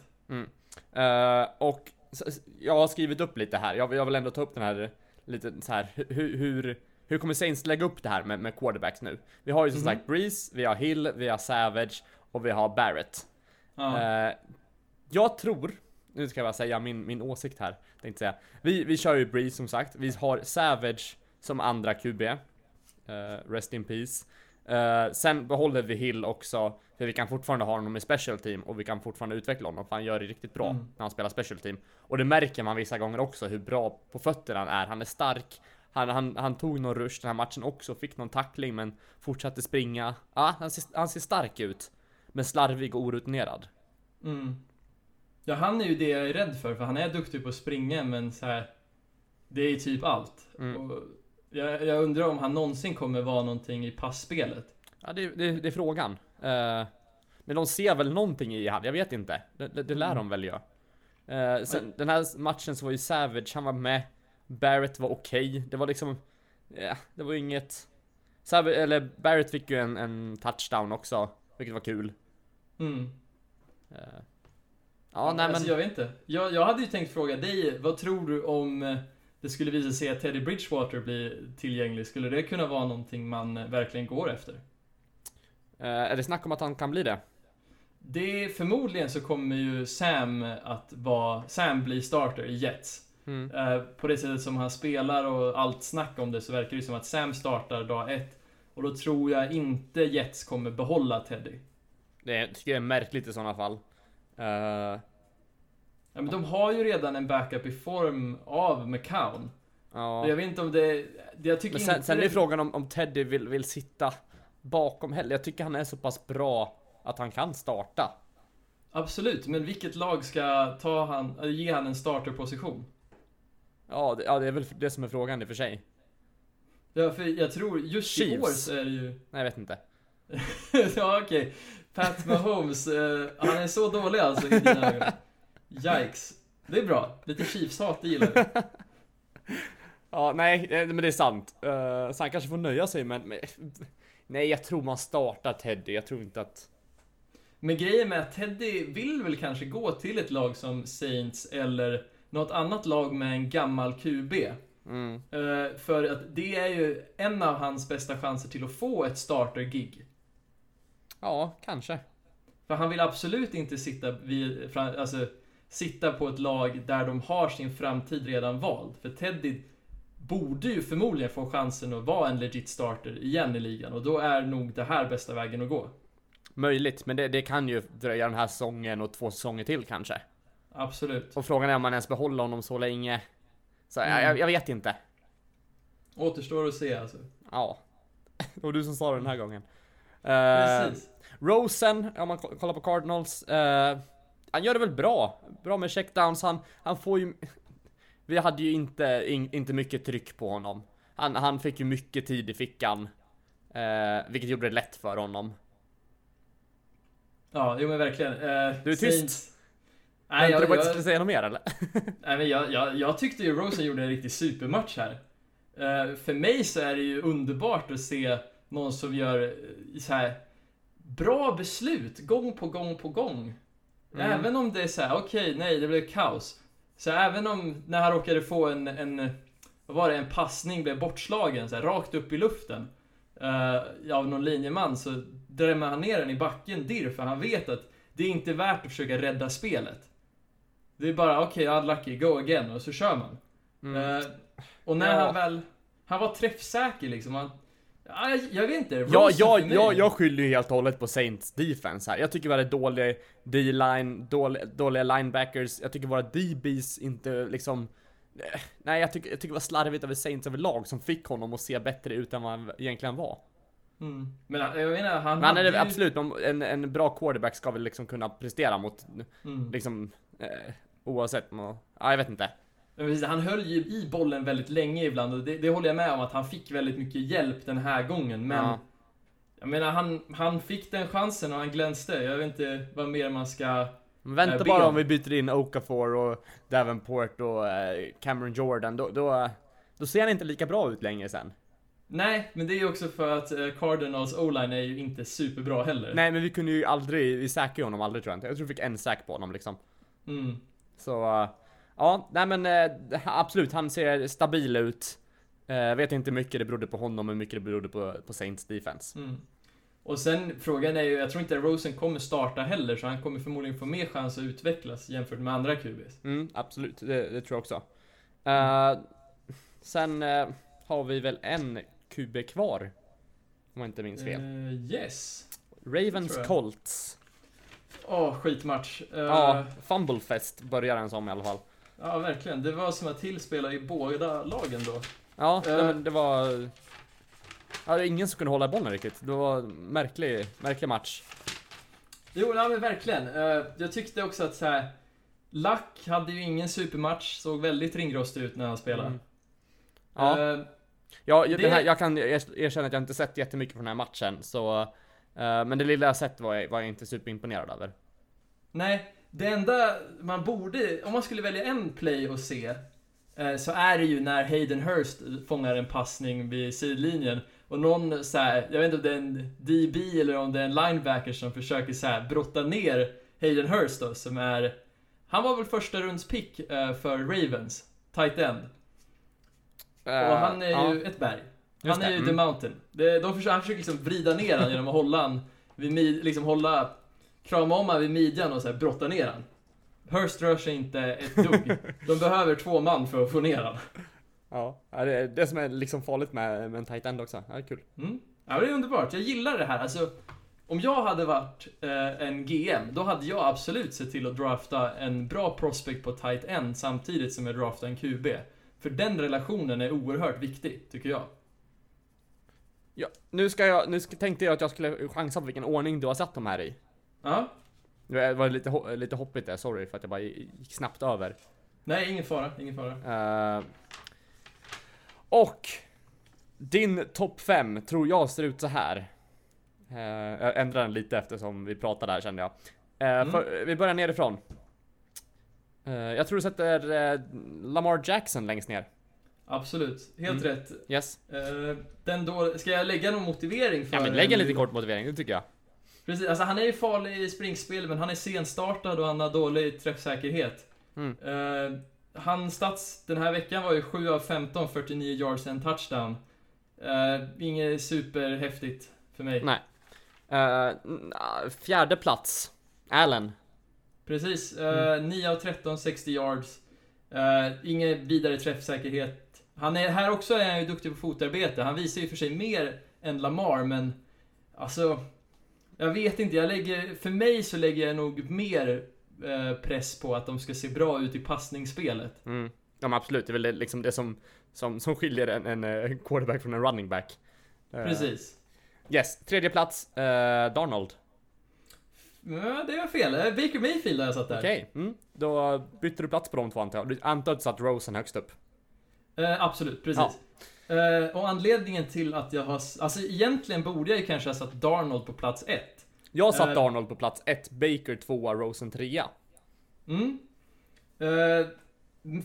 Eh, och s- s- jag har skrivit upp lite här. Jag, jag vill ändå ta upp den här lite så här hur, hur, hur kommer Saints lägga upp det här med, med quarterbacks nu? Vi har ju som Mhm. sagt Breeze, vi har Hill, vi har Savage och vi har Barrett. Ja. Eh, jag tror, nu ska jag bara säga min, min åsikt här, tänkte säga. Vi, vi kör ju Breeze som sagt, vi har Savage som andra QB. Eh, rest in peace. Eh, sen behåller vi Hill också, för vi kan fortfarande ha honom i special team och vi kan fortfarande utveckla honom, för han gör det riktigt bra Mm. när han spelar special team. Och det märker man vissa gånger också, hur bra på fötterna han är. Han är stark, han, han, han tog någon rush den här matchen också, fick någon tackling men fortsatte springa. Ja, han ser, han ser stark ut. Men slarvig och orutinerad. Mm. Ja, han är ju det jag är rädd för, för han är duktig på att springa, men så här. Det är typ allt. Mm. Jag, jag undrar om han någonsin kommer vara någonting i passspelet. Ja, det, det, det är frågan. Eh, men de ser väl någonting i han, jag vet inte. Det, det, det lär de väl göra. Eh, sen, den här matchen så var ju Savage, han var med. Barrett var okej. Det var liksom, ja, det var inget... Savage, eller Barrett fick ju en, en touchdown också, vilket var kul. Mm. Eh, ja, nej men... Alltså, jag vet inte. Jag, jag hade ju tänkt fråga dig, vad tror du om eh, det skulle visa sig att Teddy Bridgewater blir tillgänglig? Skulle det kunna vara någonting man eh, verkligen går efter? eh, är det snack om att han kan bli det? Det, förmodligen så kommer ju Sam att vara, Sam bli starter i Jets. Mm. Eh, på det sättet som han spelar och allt snack om det så verkar det som att Sam startar dag ett. Och då tror jag inte Jets kommer behålla Teddy. Det tycker jag är märkligt i sådana fall. Ja, men de har ju redan en backup i form av McCown. ja. Jag vet inte om det... det jag tycker Men sen, inte sen är det- frågan om, om Teddy vill, vill sitta bakom heller. Jag tycker han är så pass bra att han kan starta. Absolut, men vilket lag ska ta han, ge han en starterposition? Ja, det, ja, det är väl det som är frågan i och för sig. Ja, för jag tror just i Chiefs. år så är det ju... Nej, jag vet inte. ja, okej. Pat Mahomes, eh, han är så dålig alltså i dina ögon. Yikes. Det är bra. Lite Chiefs-hat, det gillar vi. Ja, nej, eh, men det är sant. Uh, så han kanske får nöja sig men, men... Nej, jag tror man startar Teddy. Jag tror inte att... Men grejen med att Teddy vill väl kanske gå till ett lag som Saints eller något annat lag med en gammal QB. Mm. Eh, för att det är ju en av hans bästa chanser till att få ett starter-gig. Ja, kanske. För han vill absolut inte sitta, vid, alltså, sitta på ett lag där de har sin framtid redan vald. För Teddy borde ju förmodligen få chansen att vara en legit starter igen i ligan och då är nog det här bästa vägen att gå. Möjligt, men det, det kan ju dröja den här säsongen och två säsonger till kanske. Absolut. Och frågan är om man ens behåller honom så länge. Så Mm. jag, jag vet inte. Återstår att se alltså. Ja. Det var du som sa det den här gången. Eh, Precis. Rosen, om man ko- kollar på Cardinals. eh, han gör det väl bra. Bra med checkdowns. Han, han får ju... Vi hade ju inte, in, inte mycket tryck på honom. Han, han fick ju mycket tid i fickan. Eh, vilket gjorde det lätt för honom. Ja, jo men verkligen. Eh, Du är tyst. Saints- Nej, jag, jag, jag, skulle säga något mer eller? nej, men jag, jag, jag tyckte ju Rosen gjorde en riktig supermatch här. Eh, för mig så är det ju underbart att se någon som gör eh, så här bra beslut gång på gång på gång. Mm. Även om det är så här, okej, nej, det blev kaos. Så även om när han råkade få en, en vad var det, en passning blev bortslagen så här, rakt upp i luften eh, av någon linjeman så drämmer han ner den i backen dirr för han vet att det är inte värt att försöka rädda spelet. Det är bara okej, okay, unlucky, go again och så kör man. Mm. Eh, och när Ja. han väl, han var träffsäker liksom. Han, ja, jag, vet inte. Ja, jag, jag, jag skyller ju helt och hållet på Saints defense här. Jag tycker vi hade dålig D-line, dåliga, dåliga linebackers. Jag tycker våra DBs inte liksom... eh, Nej, jag tycker, jag tycker det var slarvigt över Saints överlag som fick honom att se bättre ut än vad han egentligen var. Mm. Men han- jag menar, han Men han är ju- absolut, en, en bra quarterback ska väl liksom kunna prestera mot, Mm. liksom, eh, oavsett. Ja, jag vet inte. Precis, han höll ju i bollen väldigt länge ibland och det, det håller jag med om att han fick väldigt mycket hjälp den här gången. Men Ja. jag menar, han, han fick den chansen och han glänste. Jag vet inte vad mer man ska... Men vänta Eh, bara om vi byter in Okafor och Davenport och eh, Cameron Jordan, då, då, då ser han inte lika bra ut längre sen. Nej, men det är ju också för att eh, Cardinals o-line är ju inte superbra heller. Nej men vi kunde ju aldrig, vi säkrade honom aldrig tror jag inte. Jag tror vi fick en säk på honom liksom. Mm. Så, ja, nej men uh, absolut, han ser stabil ut. Uh, vet inte hur mycket det berodde på honom, hur mycket det berodde på, på Saints defense. Mm. Och sen frågan är ju, jag tror inte Rosen kommer starta heller, så han kommer förmodligen få mer chans att utvecklas jämfört med andra QBs. Mm, absolut, det, det tror jag också. Uh, sen uh, har vi väl en QB kvar. Om jag inte minns fel. Eh, yes. Ravens. Colts. Åh, skitmatch. Eh, Ja, Fumblefest börjar den som i alla fall. Ja, verkligen. Det var som att tillspela i båda lagen då. Ja, Eh. nej, men det var... Ja, det var ingen som kunde hålla bollen riktigt. Det var en märklig, märklig match. Jo, nej, men verkligen. Eh, jag tyckte också att så här. Luck hade ju ingen supermatch, såg väldigt ringrostig ut när han spelade. Mm. Ja, Eh, ja det... det- här, jag kan er- erkänna att jag inte sett jättemycket på den här matchen, så... eh, men det lilla jag sett var jag, var jag inte superimponerad över. nej, det enda man borde, om man skulle välja en play att se, eh, så är det ju när Hayden Hurst fångar en passning vid sidlinjen. Och någon så här, jag vet inte om det är en DB eller om det är en linebacker som försöker så här brotta ner Hayden Hurst då, som är... Han var väl första runds pick eh, för Ravens, tight end. Och han är Eh, ja. ju ett berg. Han är ju mm. the mountain. Det, de försöker, han försöker liksom vrida ner han genom att hålla han vid liksom hålla, krama om han vid midjan och så här brotta ner han. Hurst rör sig inte ett dugg. De behöver två man för att få ner han. Ja, ja, det är det som är liksom farligt med, med en tight end också. Ja, det är kul. Mm. Ja, det är underbart. Jag gillar det här. Alltså, om jag hade varit eh, en GM, då hade jag absolut sett till att drafta en bra prospect på tight end samtidigt som jag draftar en QB. För den relationen är oerhört viktig, tycker jag. Ja, nu ska jag, nu ska, tänkte jag att jag skulle chansa på vilken ordning du har satt dem här i. Ja, Det var lite, ho- lite hoppigt där, sorry för att jag bara gick snabbt över. nej, ingen fara, ingen fara. Eh, och din topp 5 tror jag ser ut så här. Eh, jag ändrar den lite eftersom vi pratade här kände jag. Eh, Mm. för, vi börjar nerifrån. Jag tror du sätter Lamar Jackson längst ner. Absolut, helt Mm. rätt. Yes. Den då, ska jag lägga någon motivering för Ja men lägg en lite kort motivering, det tycker jag. Precis, alltså han är ju farlig i springspel men han är senstartad och han har dålig träffsäkerhet. Mm. Eh, han stats den här veckan var ju 7 av 15, 49 yards en touchdown. Uh, inget superhäftigt för mig. Nej. Uh, fjärde plats. Allen. Precis. Uh, mm. 9 av 13, 60 yards. Uh, ingen vidare träffsäkerhet. Han är, här också är han ju duktig på fotarbete. Han visar ju för sig mer än Lamar, men alltså... Jag vet inte, jag lägger, för mig så lägger jag nog mer eh, press på att de ska se bra ut i passningsspelet. Mm. Ja men absolut, det är väl liksom det som, som, som skiljer en, en, en quarterback från en running back. Uh, Precis. Yes, tredje plats, uh, Darnold. Ja, det var fel. Baker Mayfield har jag satt där. Okej, okay. mm. då bytte du plats på de två antar jag. Du antar att du satt Rosen högst upp? Uh, absolut, precis. Ja. Uh, och anledningen till att jag har... Alltså egentligen borde jag ju kanske ha satt Darnold på plats ett. Jag satt uh, Darnold på plats ett, Baker tvåa, Rosen trea. Mm. Uh,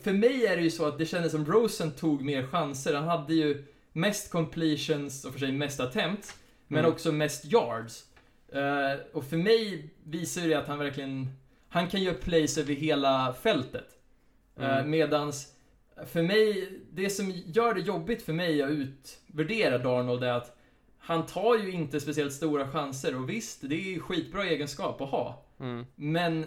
för mig är det ju så att det kändes som Rosen tog mer chanser. Han hade ju mest completions och för sig mest attempts. Men mm. också mest yards. och för mig visar det att han verkligen... Han kan göra plays över hela fältet. Mm. medans för mig, det som gör det jobbigt för mig att utvärdera Darnold är att han tar ju inte speciellt stora chanser och visst, det är skitbra egenskap att ha. Mm. Men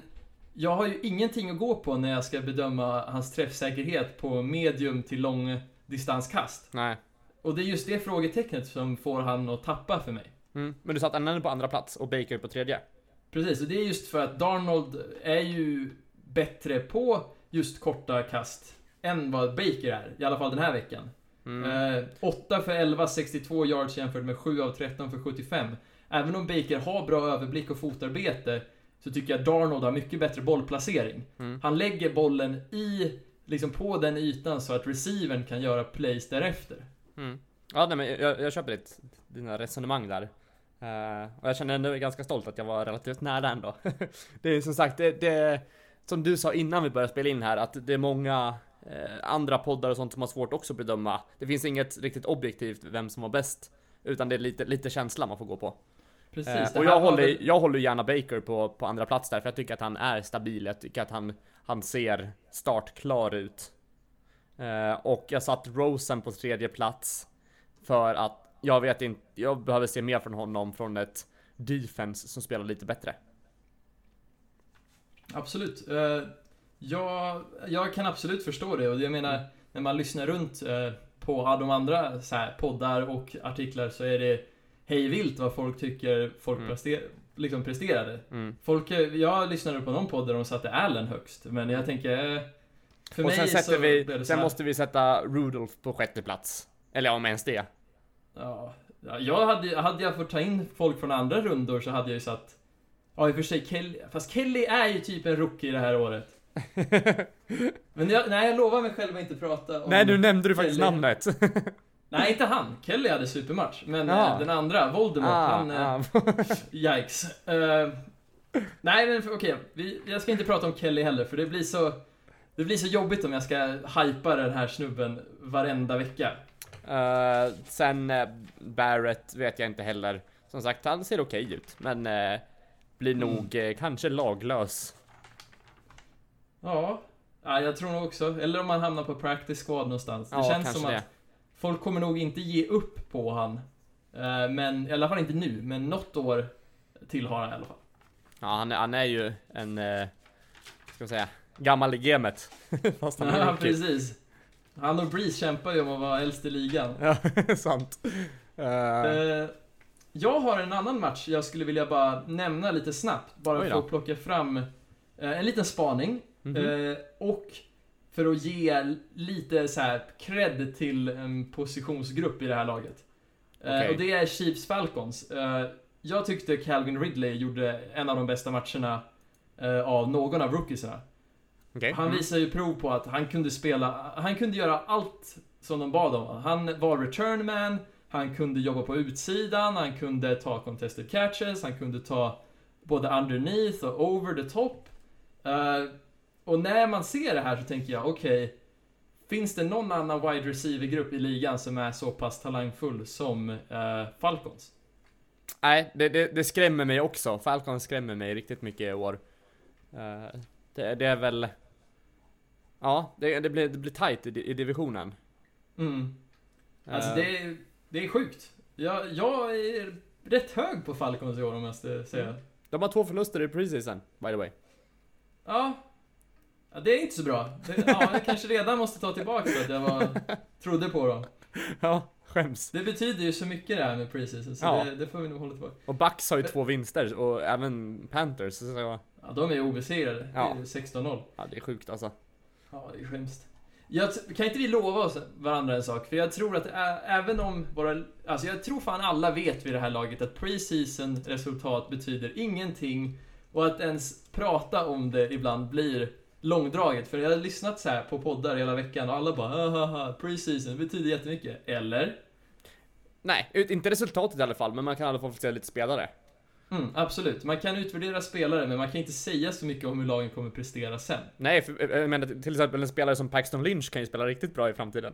jag har ju ingenting att gå på när jag ska bedöma hans träffsäkerhet på medium till lång distanskast. Nej. Och det är just det frågetecknet som får han att tappa för mig. Mm. Men du satt Annan på andra plats och Baker på tredje? Precis, och det är just för att Darnold är ju bättre på just korta kast än vad Baker är, i alla fall den här veckan. Mm. Eh, 8 för 11, 62 yards jämfört med 7 av 13 för 75. Även om Baker har bra överblick och fotarbete så tycker jag Darnold har mycket bättre bollplacering. Mm. Han lägger bollen i, liksom på den ytan så att receivern kan göra plays därefter. Mm. Ja, nej, men jag, jag köper ditt, dina resonemang där. Uh, och jag känner ändå ganska stolt att jag var relativt nära ändå. det är som sagt, det, det, som du sa innan vi började spela in här, att det är många andra poddar och sånt som har svårt också att bedöma. Det finns inget riktigt objektivt vem som var bäst, utan det är lite, lite känsla man får gå på. Precis, eh, och jag håller, väl... jag håller gärna Baker på, på andra plats där, för jag tycker att han är stabil, jag tycker att han, han ser startklar ut. Eh, och jag satt Rosen på tredje plats, för att jag vet inte, jag behöver se mer från honom från ett defense som spelar lite bättre. Absolut. Uh, Ja, jag kan absolut förstå det och jag menar, när man lyssnar runt eh, på de andra så poddar och artiklar så är det hej vilt vad folk tycker folk mm. prester, liksom presterade. Mm. Folk, eh, jag lyssnade på någon podd där de satte Allen högst, men jag tänker... Eh, för och mig sen så vi, sen måste vi sätta Rudolf på sjätte plats. Eller om ens det. Ja, jag hade, hade jag fått ta in folk från andra rundor så hade jag ju satt... Ja, i och för sig Kelly, fast Kelly är ju typ en rookie det här året. Men jag, nej, jag lovar mig själv att inte prata om Nej, nu nämnde du faktiskt Kelly. namnet. nej, inte han. Kelly hade supermatch. Men ah. den andra, Voldemort, ah, han... Eh, ah. yikes. Uh, nej, men okej. Okay, jag ska inte prata om Kelly heller, för det blir så... Det blir så jobbigt om jag ska hypa den här snubben varenda vecka. Uh, sen uh, Barrett vet jag inte heller. Som sagt, han ser okej ut, men uh, blir mm. nog kanske laglös Ja, ja jag tror nog också. Eller om man hamnar på practice squad någonstans. Det ja, känns som det. att folk kommer nog inte ge upp på han. Eh, men, i alla fall inte nu, men något år till har han i alla fall. Ja, han är, han är ju en, eh, ska man säga, gammal i gamet. Fast han är Ja, precis. Han och Breeze kämpar ju om att vara äldst i ligan. Ja, sant. Uh... Jag har en annan match jag skulle vilja bara nämna lite snabbt. Bara för att plocka fram en liten spaning. Mm -hmm. eh, och för att ge lite så här cred till en positionsgrupp i det här laget. Okay. Eh, och det är Chiefs Falcons. Eh, jag tyckte Calvin Ridley gjorde en av de bästa matcherna eh, av någon av rookiesarna. Okay. Han mm. visar ju prov på att han kunde spela, han kunde göra allt som de bad om. Han var return man, han kunde jobba på utsidan, han kunde ta contested catches, han kunde ta både underneath och over the top. Uh, och när man ser det här så tänker jag, okej, okay, finns det någon annan wide receiver-grupp i ligan som är så pass talangfull som uh, Falcons? Nej, det, det, det, skrämmer mig också. Falcons skrämmer mig riktigt mycket i år. Uh, det, det, är väl... Ja, det, blir, det blir tight i, i divisionen. Mm. Alltså Eh, det är, det är sjukt. Jag, jag är rätt hög på Falcons i år om jag ska säga. De har två förluster i preseason, by the way. Ja. Ja. Det är inte så bra. Det, ja, jag kanske redan måste ta tillbaka för att jag var, trodde på dem. Ja, skäms. Det betyder ju så mycket det här med preseason, så Ja. det, det får vi nog hålla tillbaka. Och Bucks har ju två vinster, och även Panthers, så Ja, de är ju obesegrade. Ja. Det är 16-0. ja, det är sjukt alltså. Ja, det är hemskt. Jag, kan inte vi lova oss varandra en sak? För jag tror att ä- även om våra... Alltså jag tror fan alla vet vid det här laget att preseason resultat betyder ingenting och att ens prata om det ibland blir långdraget. För jag har lyssnat så här på poddar hela veckan och alla bara haha, preseason betyder jättemycket. Eller? Nej, inte resultatet i alla fall, men man kan i alla fall få se lite spelare. Mm, absolut. Man kan utvärdera spelare men man kan inte säga så mycket om hur lagen kommer prestera sen. Nej, för, eh, menar till exempel en spelare som Paxton Lynch kan ju spela riktigt bra i framtiden.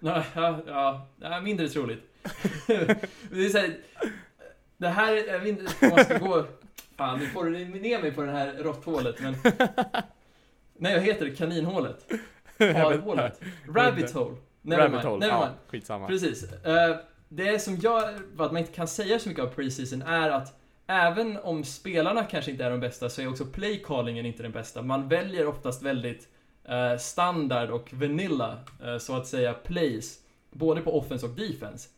Ja, ja, ja mindre troligt. det är så här, Det här, jag vet inte om man ska gå... Fan, nu får du ner mig på det här råtthålet, men... Nej, vad heter? Kaninhålet? Harhålet? Rabbit hole? Never Rabbit hole, Never ja, skitsamma. Precis. Eh, det som gör att man inte kan säga så mycket av preseason är att även om spelarna kanske inte är de bästa så är också playcallingen inte den bästa. Man väljer oftast väldigt eh, standard och vanilla, eh, så att säga, plays. Både på offense och defense.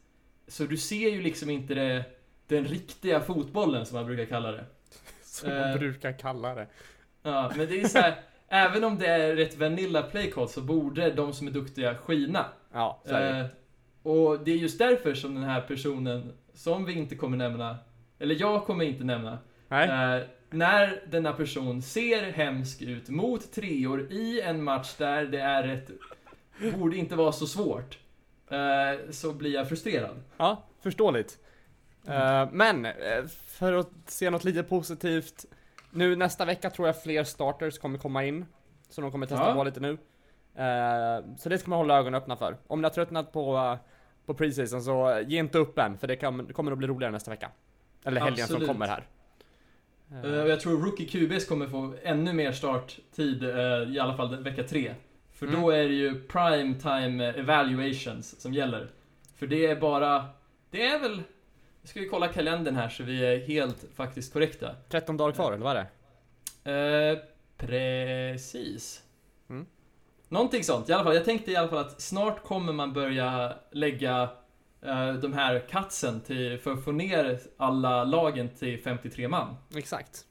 Så du ser ju liksom inte det, den riktiga fotbollen som man brukar kalla det. Som man brukar kalla det. Ja, men det är så här, även om det är rätt vanilla playcall så borde de som är duktiga skina. Ja, så är det. Eh, och det är just därför som den här personen, som vi inte kommer nämna, eller jag kommer inte nämna, eh, när denna person ser hemsk ut mot treor i en match där det är ett, borde inte vara så svårt, eh, så blir jag frustrerad. ja, förståeligt. Eh, men, eh, för att se något lite positivt. Nu nästa vecka tror jag fler starters kommer komma in. Så de kommer testa Ja. på lite nu. Eh, så det ska man hålla ögonen öppna för. Om ni har tröttnat på, eh, på preseason så ge inte upp än, för det, kan, det kommer att bli roligare nästa vecka. Eller helgen Absolut. som kommer här. Eh, Eh, och jag tror Rookie QBs kommer få ännu mer starttid, eh, i alla fall vecka tre. För Mm. då är det ju prime time evaluations som gäller. För det är bara, det är väl, nu ska vi kolla kalendern här så vi är helt faktiskt korrekta. 13 dagar kvar, eller vad är det? Eh, precis. Mm. Någonting sånt i alla fall. Jag tänkte i alla fall att snart kommer man börja lägga eh, de här katsen till, för att få ner alla lagen till 53 man. Exakt.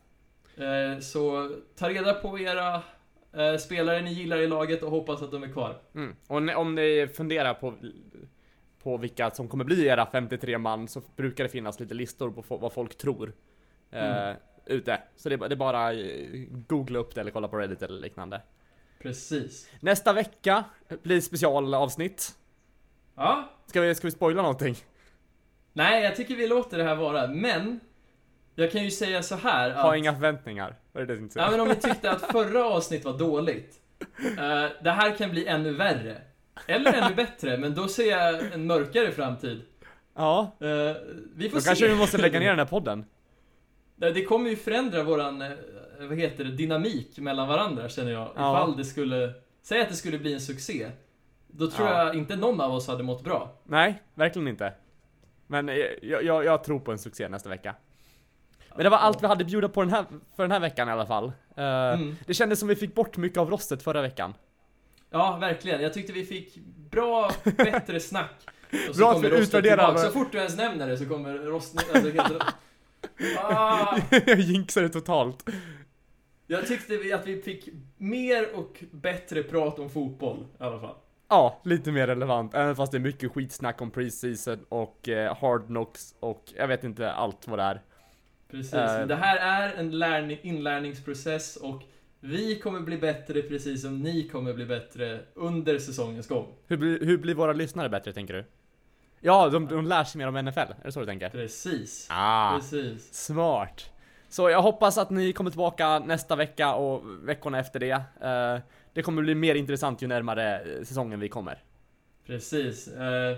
Eh, Så ta reda på era eh, spelare ni gillar i laget och hoppas att de är kvar. Mm. Och om ni funderar på, på vilka som kommer bli era 53 man så brukar det finnas lite listor på vad folk tror. Eh, Mm. ute. Så det, är bara eh, googla upp det eller kolla på Reddit eller liknande. Precis. Nästa vecka blir specialavsnitt. Ja, Ska vi, ska vi spoila någonting? nej jag tycker vi låter det här vara, men jag kan ju säga så här Ha att... inga förväntningar. Var det det inte Ja, men om ni tyckte att förra avsnitt var dåligt. eh, det här kan bli ännu värre. Eller ännu bättre, men då ser jag en mörkare framtid. Ja. Eh, vi får Då se. kanske vi måste lägga ner den här podden. Det kommer ju förändra våran, eh, vad heter det, dynamik mellan varandra känner jag. Ja. Ifall det skulle, säg att det skulle bli en succé. Då tror Ja. jag inte någon av oss hade mått bra. Nej, verkligen inte. Men eh, jag, jag, jag tror på en succé nästa vecka. Men det var allt vi hade bjuda på den här, för den här veckan i alla fall. Eh, Mm. Det kändes som vi fick bort mycket av rostet förra veckan. Ja, verkligen. Jag tyckte vi fick bra, bättre snack. Och så Bra att kommer vi utvärderar Så fort du ens nämner det så kommer rosten... Alltså, ah, jag jinxade totalt. jag tyckte vi, att vi fick mer och bättre prat om fotboll i alla fall. Ja, lite mer relevant. Även fast det är mycket skitsnack om preseason och eh, hard knocks och jag vet inte allt vad det är. Precis. Eh. Det här är en lärning, inlärningsprocess och vi kommer bli bättre precis som ni kommer bli bättre under säsongens gång. Hur, blir- hur blir våra lyssnare bättre tänker du? Ja, de, de lär sig mer om NFL. Är det så du tänker? Precis. Ah, Precis. smart. Så jag hoppas att ni kommer tillbaka nästa vecka och veckorna efter det. Eh, det kommer bli mer intressant ju närmare eh, säsongen vi kommer. Precis. Eh,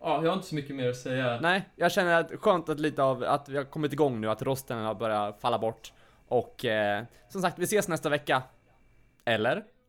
ja, jag har inte så mycket mer att säga. Nej, jag känner att skönt att lite av att vi har kommit igång nu, att rosten har börjat falla bort. Och eh, som sagt, vi ses nästa vecka. Eller?